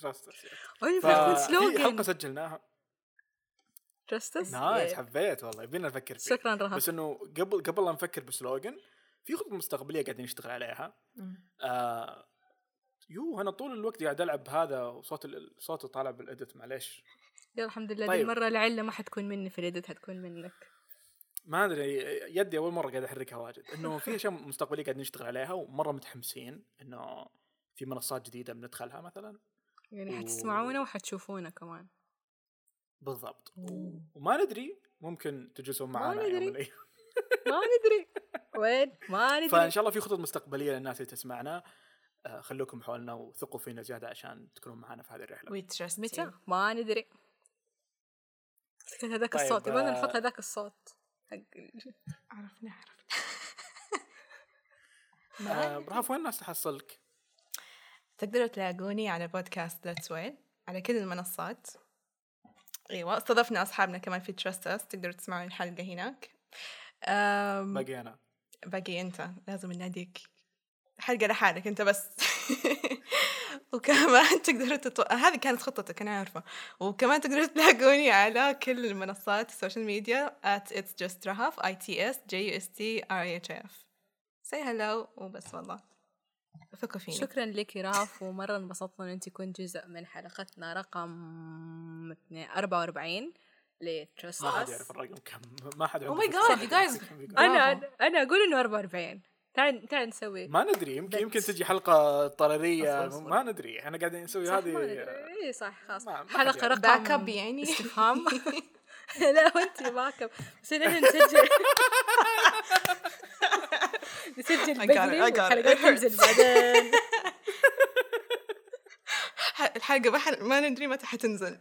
[SPEAKER 2] Trust us.
[SPEAKER 3] في
[SPEAKER 2] حلقة
[SPEAKER 3] سلوجن
[SPEAKER 2] سجلناها
[SPEAKER 3] Trust us
[SPEAKER 2] نايس. حبيت والله. يبينا نفكر فيه.
[SPEAKER 3] شكرا رهف
[SPEAKER 2] بس إنه قبل قبل لا نفكر بسلوجن في خطوه مستقبلية قاعدين نشتغل عليها. آه يو أنا طول الوقت قاعد ألعب هذا وصوت ال- صوته طالع بالإديت معليش.
[SPEAKER 3] يلا الحمد لله.
[SPEAKER 2] طيب.
[SPEAKER 3] دي المرة العلة ما حتكون مني في الإيديت حتكون منك.
[SPEAKER 2] ما أدري يدي أول مرة قاعد أحركها واجد. إنه في أشياء مستقبلية قاعد نشتغل عليها ومرة متحمسين إنه في منصات جديدة بندخلها مثلا.
[SPEAKER 3] يعني
[SPEAKER 2] أوه.
[SPEAKER 3] حتسمعونا وحتشوفونا كمان.
[SPEAKER 2] بالضبط. وما ندري ممكن تجلسون معنا يوم
[SPEAKER 3] ندري.
[SPEAKER 2] من.
[SPEAKER 3] ما ندري. وين؟ ما
[SPEAKER 2] فإن
[SPEAKER 3] ندري
[SPEAKER 2] شاء الله في خطط مستقبلية للناس اللي تسمعنا. آه، خلوكم حولنا وثقوا فينا زيادة عشان تكونون معنا في هذه
[SPEAKER 1] الرحلة.
[SPEAKER 3] متى؟ ما ندري. هذاك
[SPEAKER 2] طيب،
[SPEAKER 3] الصوت يبغى
[SPEAKER 2] آه.
[SPEAKER 3] نحط هذاك الصوت. حق
[SPEAKER 1] عرفنا عرفنا
[SPEAKER 2] برهف وين الناس تحصلك؟
[SPEAKER 1] تقدروا تلاقوني على بودكاست ليتس ويل على كل المنصات. إيوه استضفنا أصحابنا كمان في Trust Us تقدروا تسمعون الحلقة هناك.
[SPEAKER 2] باقي أنا
[SPEAKER 1] باقي أنت لازم نناديك. حلقة لحالك أنت بس. وكمان تقدروا تتو... هذه كانت خطتك أنا عارفه وكمان تقدروا تلاقوني على كل المنصات ال social media at it's just rahaf i t s j u s t r h f say hello وبس والله ثقوا فيني
[SPEAKER 3] شكرا لك رهف ومرة انبسطنا إن أنت كنت جزء من حلقتنا رقم 44 لترست
[SPEAKER 2] ما حد يعرف الرقم كم ما حد
[SPEAKER 1] Oh
[SPEAKER 2] عنده
[SPEAKER 1] my
[SPEAKER 2] فكرة.
[SPEAKER 1] God, you guys. أنا.
[SPEAKER 3] أنا أقول إنه 44 تعال تعال نسوي
[SPEAKER 2] ما ندري يمكن. يمكن تجي حلقة طرريه. ما ندري إحنا قاعدين نسوي هذه.
[SPEAKER 3] اي صح خلاص
[SPEAKER 2] يعرف.
[SPEAKER 3] رقم
[SPEAKER 1] باك اب يعني
[SPEAKER 3] استفهام لا وانت باك اب بس إحنا نسجل نسجل بدري
[SPEAKER 1] hurts.
[SPEAKER 3] تنزل بعدين
[SPEAKER 1] الحلقة ما, حل... ما ندري متى حتنزل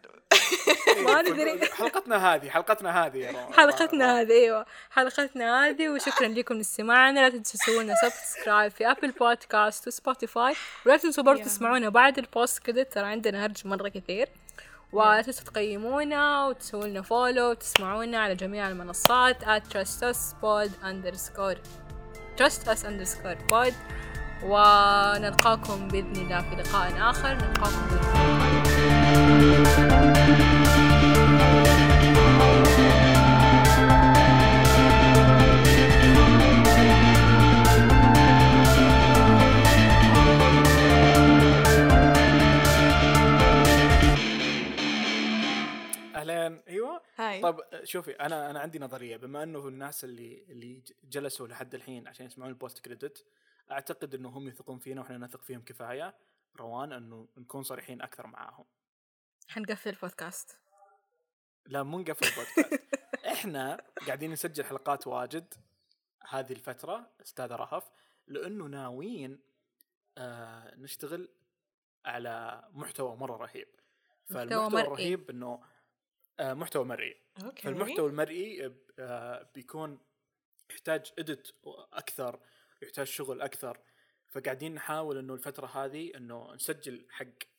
[SPEAKER 3] ما ندري.
[SPEAKER 2] حلقتنا هذه حلقتنا هذه.
[SPEAKER 3] حلقتنا هذه أيوه. حلقتنا هذه وشكرا لكم لاستماعنا لا تنسوا تسووا لنا subscribe في Apple Podcast و Spotify ولا تنسوا برضه. تسمعونا بعد ال post كده ترى عندنا هرج مرة كثير. ولا تنسوا تقيمونا وتسووا لنا follow وتسمعونا على جميع المنصات at trustusPod underscore. trustus underscore pod. ونلقاكم بإذن الله في لقاء آخر. نلقاكم بإذن
[SPEAKER 2] اهلين
[SPEAKER 1] هاي.
[SPEAKER 2] طيب شوفي أنا أنا عندي نظرية. بما أنه الناس اللي اللي جلسوا لحد الحين عشان يسمعون البوست كريدت أعتقد إنه هم يثقون فينا وإحنا نثق فيهم كفاية. روان إنه نكون صريحين أكثر معاهم.
[SPEAKER 3] حنقفل البودكاست.
[SPEAKER 2] لا مو نقفل البودكاست. إحنا قاعدين نسجل حلقات واجد هذه الفترة أستاذ رهف لأنه ناويين آه نشتغل على محتوى مرة رهيب. فالمحتوى
[SPEAKER 3] مرئي.
[SPEAKER 2] الرهيب إنه آه محتوى مرئي.
[SPEAKER 1] أوكي.
[SPEAKER 2] فالمحتوى المرئي آه، بيكون يحتاج edit أكثر يحتاج شغل أكثر. فقاعدين نحاول إنه الفترة هذه إنه نسجل حق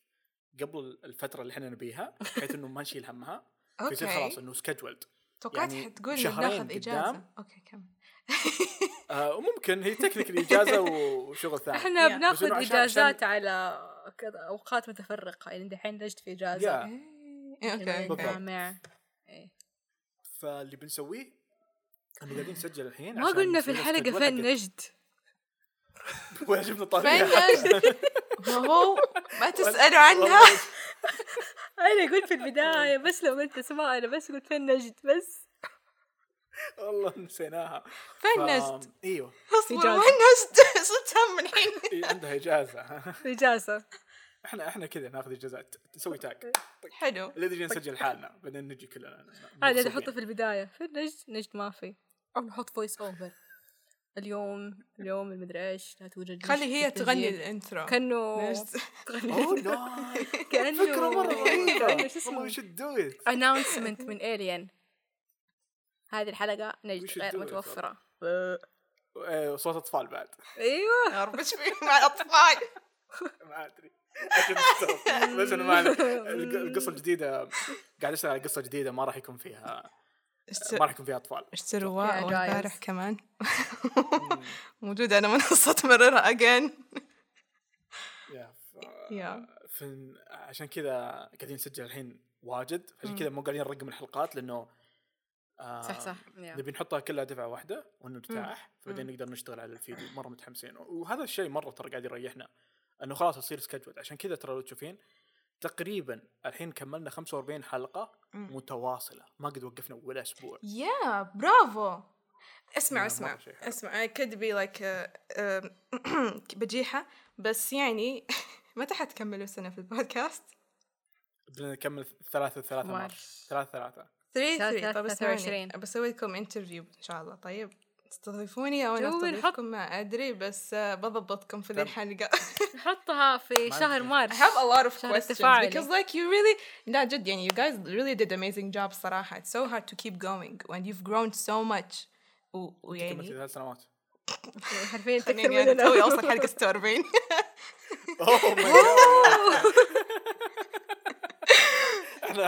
[SPEAKER 2] قبل الفترة اللي إحنا نبيها بحيث إنه ما نشيل همها فيصير
[SPEAKER 1] okay.
[SPEAKER 2] خلاص إنه scheduled
[SPEAKER 1] توقعت
[SPEAKER 2] يعني
[SPEAKER 1] حتقول بناخذ
[SPEAKER 2] إجازة.
[SPEAKER 1] okay كمل.
[SPEAKER 2] آه وممكن هي technically إجازة وشغل ثاني.
[SPEAKER 3] إحنا
[SPEAKER 1] Yeah.
[SPEAKER 3] بناخذ إجازات على كذا أوقات متفرقة. يعني دحين لجت في إجازة.
[SPEAKER 2] Yeah.
[SPEAKER 1] إيه، أوكي.
[SPEAKER 3] جامع إيه.
[SPEAKER 2] فاللي بنسويه انه قاعدين نسجل الحين
[SPEAKER 3] ما قلنا في
[SPEAKER 2] الحلقة
[SPEAKER 3] فين نجد.
[SPEAKER 2] ولا جبنا
[SPEAKER 1] فين
[SPEAKER 2] طريقه
[SPEAKER 1] نجد؟ ما هو ما تسألوا عنها.
[SPEAKER 3] أنا قلت في البداية بس لو قلت اسماء أنا بس قلت فين نجد بس.
[SPEAKER 2] والله نسيناها.
[SPEAKER 1] فين
[SPEAKER 2] ف-
[SPEAKER 1] نجد؟
[SPEAKER 2] إيوه.
[SPEAKER 1] اصبر. وين نجد؟ صرت هم الحين
[SPEAKER 2] إيه، عندها إجازة.
[SPEAKER 3] إجازة.
[SPEAKER 2] إحنا إحنا كذا ناخذ اجازات نسوي تاج
[SPEAKER 1] حلو.
[SPEAKER 2] اللي نجي نسجل حالنا بعدين نجي كلنا.
[SPEAKER 3] هذا
[SPEAKER 2] مبسوطين.
[SPEAKER 3] نحطه في البداية. فين نجد؟ نجد ما في. أو نحط فويس اوفر اليوم اليوم المدري إيش لا توجد
[SPEAKER 1] خلي هي تغني.
[SPEAKER 3] الإنترو.
[SPEAKER 1] كأنه.
[SPEAKER 3] تغني. كأنه
[SPEAKER 2] فكرة مرة
[SPEAKER 3] كأنه
[SPEAKER 2] رهيبة.
[SPEAKER 3] شو اسمه
[SPEAKER 2] وش دو ات
[SPEAKER 3] announcement من الين هذه
[SPEAKER 2] الحلقة
[SPEAKER 3] نجد غير
[SPEAKER 2] do it.
[SPEAKER 3] متوفرة.
[SPEAKER 2] صوت أطفال بعد.
[SPEAKER 3] أيوه.
[SPEAKER 1] يا رب إيش مع الأطفال.
[SPEAKER 2] ما أدري. بس أنا ما القصة الجديدة قاعد اشتغل على قصة جديدة ما راح يكون فيها ما راح يكون فيها
[SPEAKER 3] أطفال. جايز.
[SPEAKER 1] والبارح كمان. موجودة أنا منصة مررها أجين
[SPEAKER 2] يا عشان كذا قاعدين نسجل الحين واجد عشان كذا مو قاعدين نرقم الحلقات لأنه آه
[SPEAKER 3] صح صح.
[SPEAKER 2] نبي نحطها كلها دفعة واحدة ونرتاح فبعدين نقدر نشتغل على الفيديو. مرة متحمسين. وهذا الشيء مرة ترى قاعد يريحنا إنه خلاص يصير سكجول عشان كذا ترى لو تشوفين تقريبا الحين كملنا 45 حلقة متواصلة. ما قد وقفنا ولا أسبوع.
[SPEAKER 1] يا برافو. اسمع اسمع. اسمع. I could be like uh, um, بجيحة بس يعني متى حتكملوا سنة في البودكاست؟
[SPEAKER 2] بدنا نكمل ثلاثة ثلاثة
[SPEAKER 3] March.
[SPEAKER 2] March ثلاثة ثلاثة.
[SPEAKER 1] 3
[SPEAKER 3] ثلاثة-
[SPEAKER 1] 3 طب. بسوي لكم interview إن شاء الله. طيب. تستضيفوني
[SPEAKER 3] أو أنا
[SPEAKER 1] أستضيفكم؟ ما أدري بس بضبطكم في. الحلقة
[SPEAKER 3] نحطها في شهر. مارس.
[SPEAKER 1] I have a lot of
[SPEAKER 3] شهر
[SPEAKER 1] questions
[SPEAKER 3] التفاعلي.
[SPEAKER 1] because like you really لا جد يعني you guys really did amazing job صراحة. It's so hard to keep going when you've grown so much. ويعني
[SPEAKER 2] ثلاث سنوات.
[SPEAKER 3] حرفيا تكتب
[SPEAKER 1] خليني
[SPEAKER 3] أنا.
[SPEAKER 1] توي اوصل حلقة 46
[SPEAKER 2] اوه ماي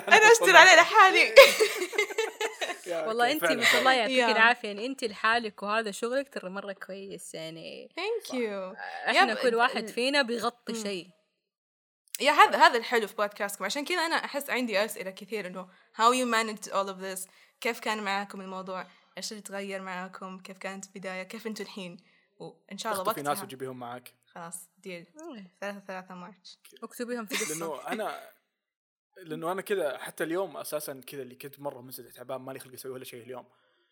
[SPEAKER 1] أنا اشتري عليه لحالي.
[SPEAKER 3] والله انت ما شاء الله يعطيك. العافية يعني انت لحالك وهذا شغلك ترى مرة كويس يعني
[SPEAKER 1] thank you. إحنا
[SPEAKER 3] كل واحد فينا بيغطي شيء.
[SPEAKER 1] يا هذا هذا الحلو في بودكاستكم. عشان كذا أنا أحس عندي أسئلة كثير إنه how you managed all of this كيف كان معاكم الموضوع؟ إيش اللي تغير معاكم؟ كيف كانت البداية؟ كيف أنتم الحين؟ وإن شاء الله
[SPEAKER 2] تخطفي ناس
[SPEAKER 1] وقتها
[SPEAKER 2] وتجيبيهم معك
[SPEAKER 1] خلاص
[SPEAKER 3] deal.
[SPEAKER 1] ثلاثة ثلاثة March.
[SPEAKER 3] اكتبيهم في
[SPEAKER 2] لأنه أنا لأنه أنا كذا حتى اليوم أساسا كذا اللي كنت مرة منسدح تعبان مالي خلق أسوي ولا شيء اليوم.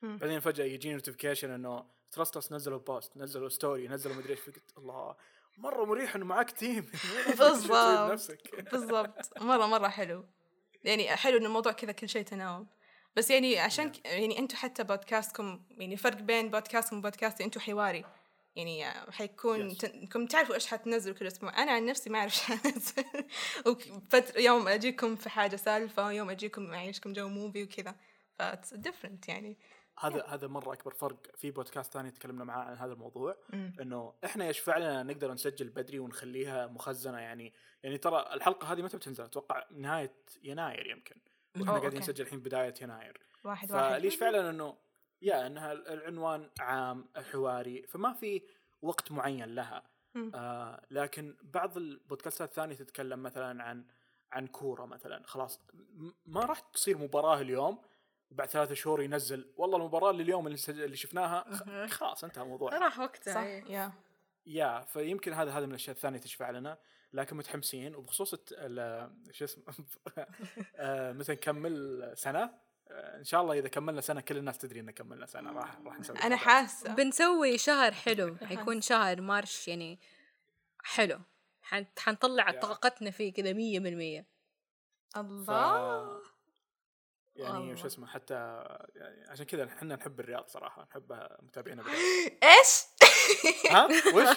[SPEAKER 2] بعدين فجأة يجيني notification إنه ترستس نزلوا post نزلوا story نزلوا مدري إيش. فقلت الله مرة مريح إنه معك team
[SPEAKER 1] بالضبط. بالضبط. مرة مرة حلو. يعني حلو إن الموضوع كذا كل شيء تناوب. بس يعني عشان ك... يعني أنتم حتى بودكاستكم يعني فرق بين بودكاستكم وبودكاستي أنتم حواري. يعني حيكون
[SPEAKER 2] Yes.
[SPEAKER 1] تعرفوا إيش حتنزلوا كل أسبوع. أنا عن نفسي ما أعرف إيش حنزل وفترة يوم أجيكم في حاجة سالفة يوم أجيكم اعيشكم جو movie وكذا. ف different يعني.
[SPEAKER 2] هذا هذا مرة أكبر فرق في بودكاست ثاني تكلمنا معاه عن هذا الموضوع
[SPEAKER 1] مم.
[SPEAKER 2] إنه إحنا يشفع لنا نقدر نسجل بدري ونخليها مخزنة يعني. يعني ترى الحلقة هذه متى بتنزل؟ أتوقع نهاية يناير يمكن. وإحنا
[SPEAKER 1] أوه،
[SPEAKER 2] قاعدين
[SPEAKER 1] okay.
[SPEAKER 2] نسجل الحين بداية يناير.
[SPEAKER 1] واحد واحد.
[SPEAKER 2] فليش فعلا إنه يا إنها العنوان عام حواري فما في وقت معين لها. آه لكن بعض البودكاستات الثانية تتكلم مثلا عن عن كورة مثلا. خلاص ما راح تصير مباراة اليوم بعد ثلاثة شهور ينزل والله المباراة اللي اليوم اللي, شفناها خلاص انتهى الموضوع.
[SPEAKER 3] راح وقتها
[SPEAKER 1] صح
[SPEAKER 3] إيه.
[SPEAKER 1] يا.
[SPEAKER 2] يا فيمكن هذا هذا من الأشياء الثانية تشفع لنا. لكن متحمسين وبخصوص شو اسمه آه، مثلا نكمل سنه إن شاء الله إذا كملنا سنة كل الناس تدري ان كملنا سنة راح راح نسوي أنا.
[SPEAKER 1] حاسه
[SPEAKER 3] بنسوي شهر حلو حيكون شهر مارش يعني حلو حن- حنطلع. طاقتنا فيه كذا مية بالمية
[SPEAKER 2] ف...
[SPEAKER 1] الله
[SPEAKER 2] يعني
[SPEAKER 1] الله.
[SPEAKER 2] وش اسمه حتى يعني عشان كذا إحنا نحب الرياض صراحة نحب متابعينا
[SPEAKER 1] إيش؟
[SPEAKER 2] ها وش؟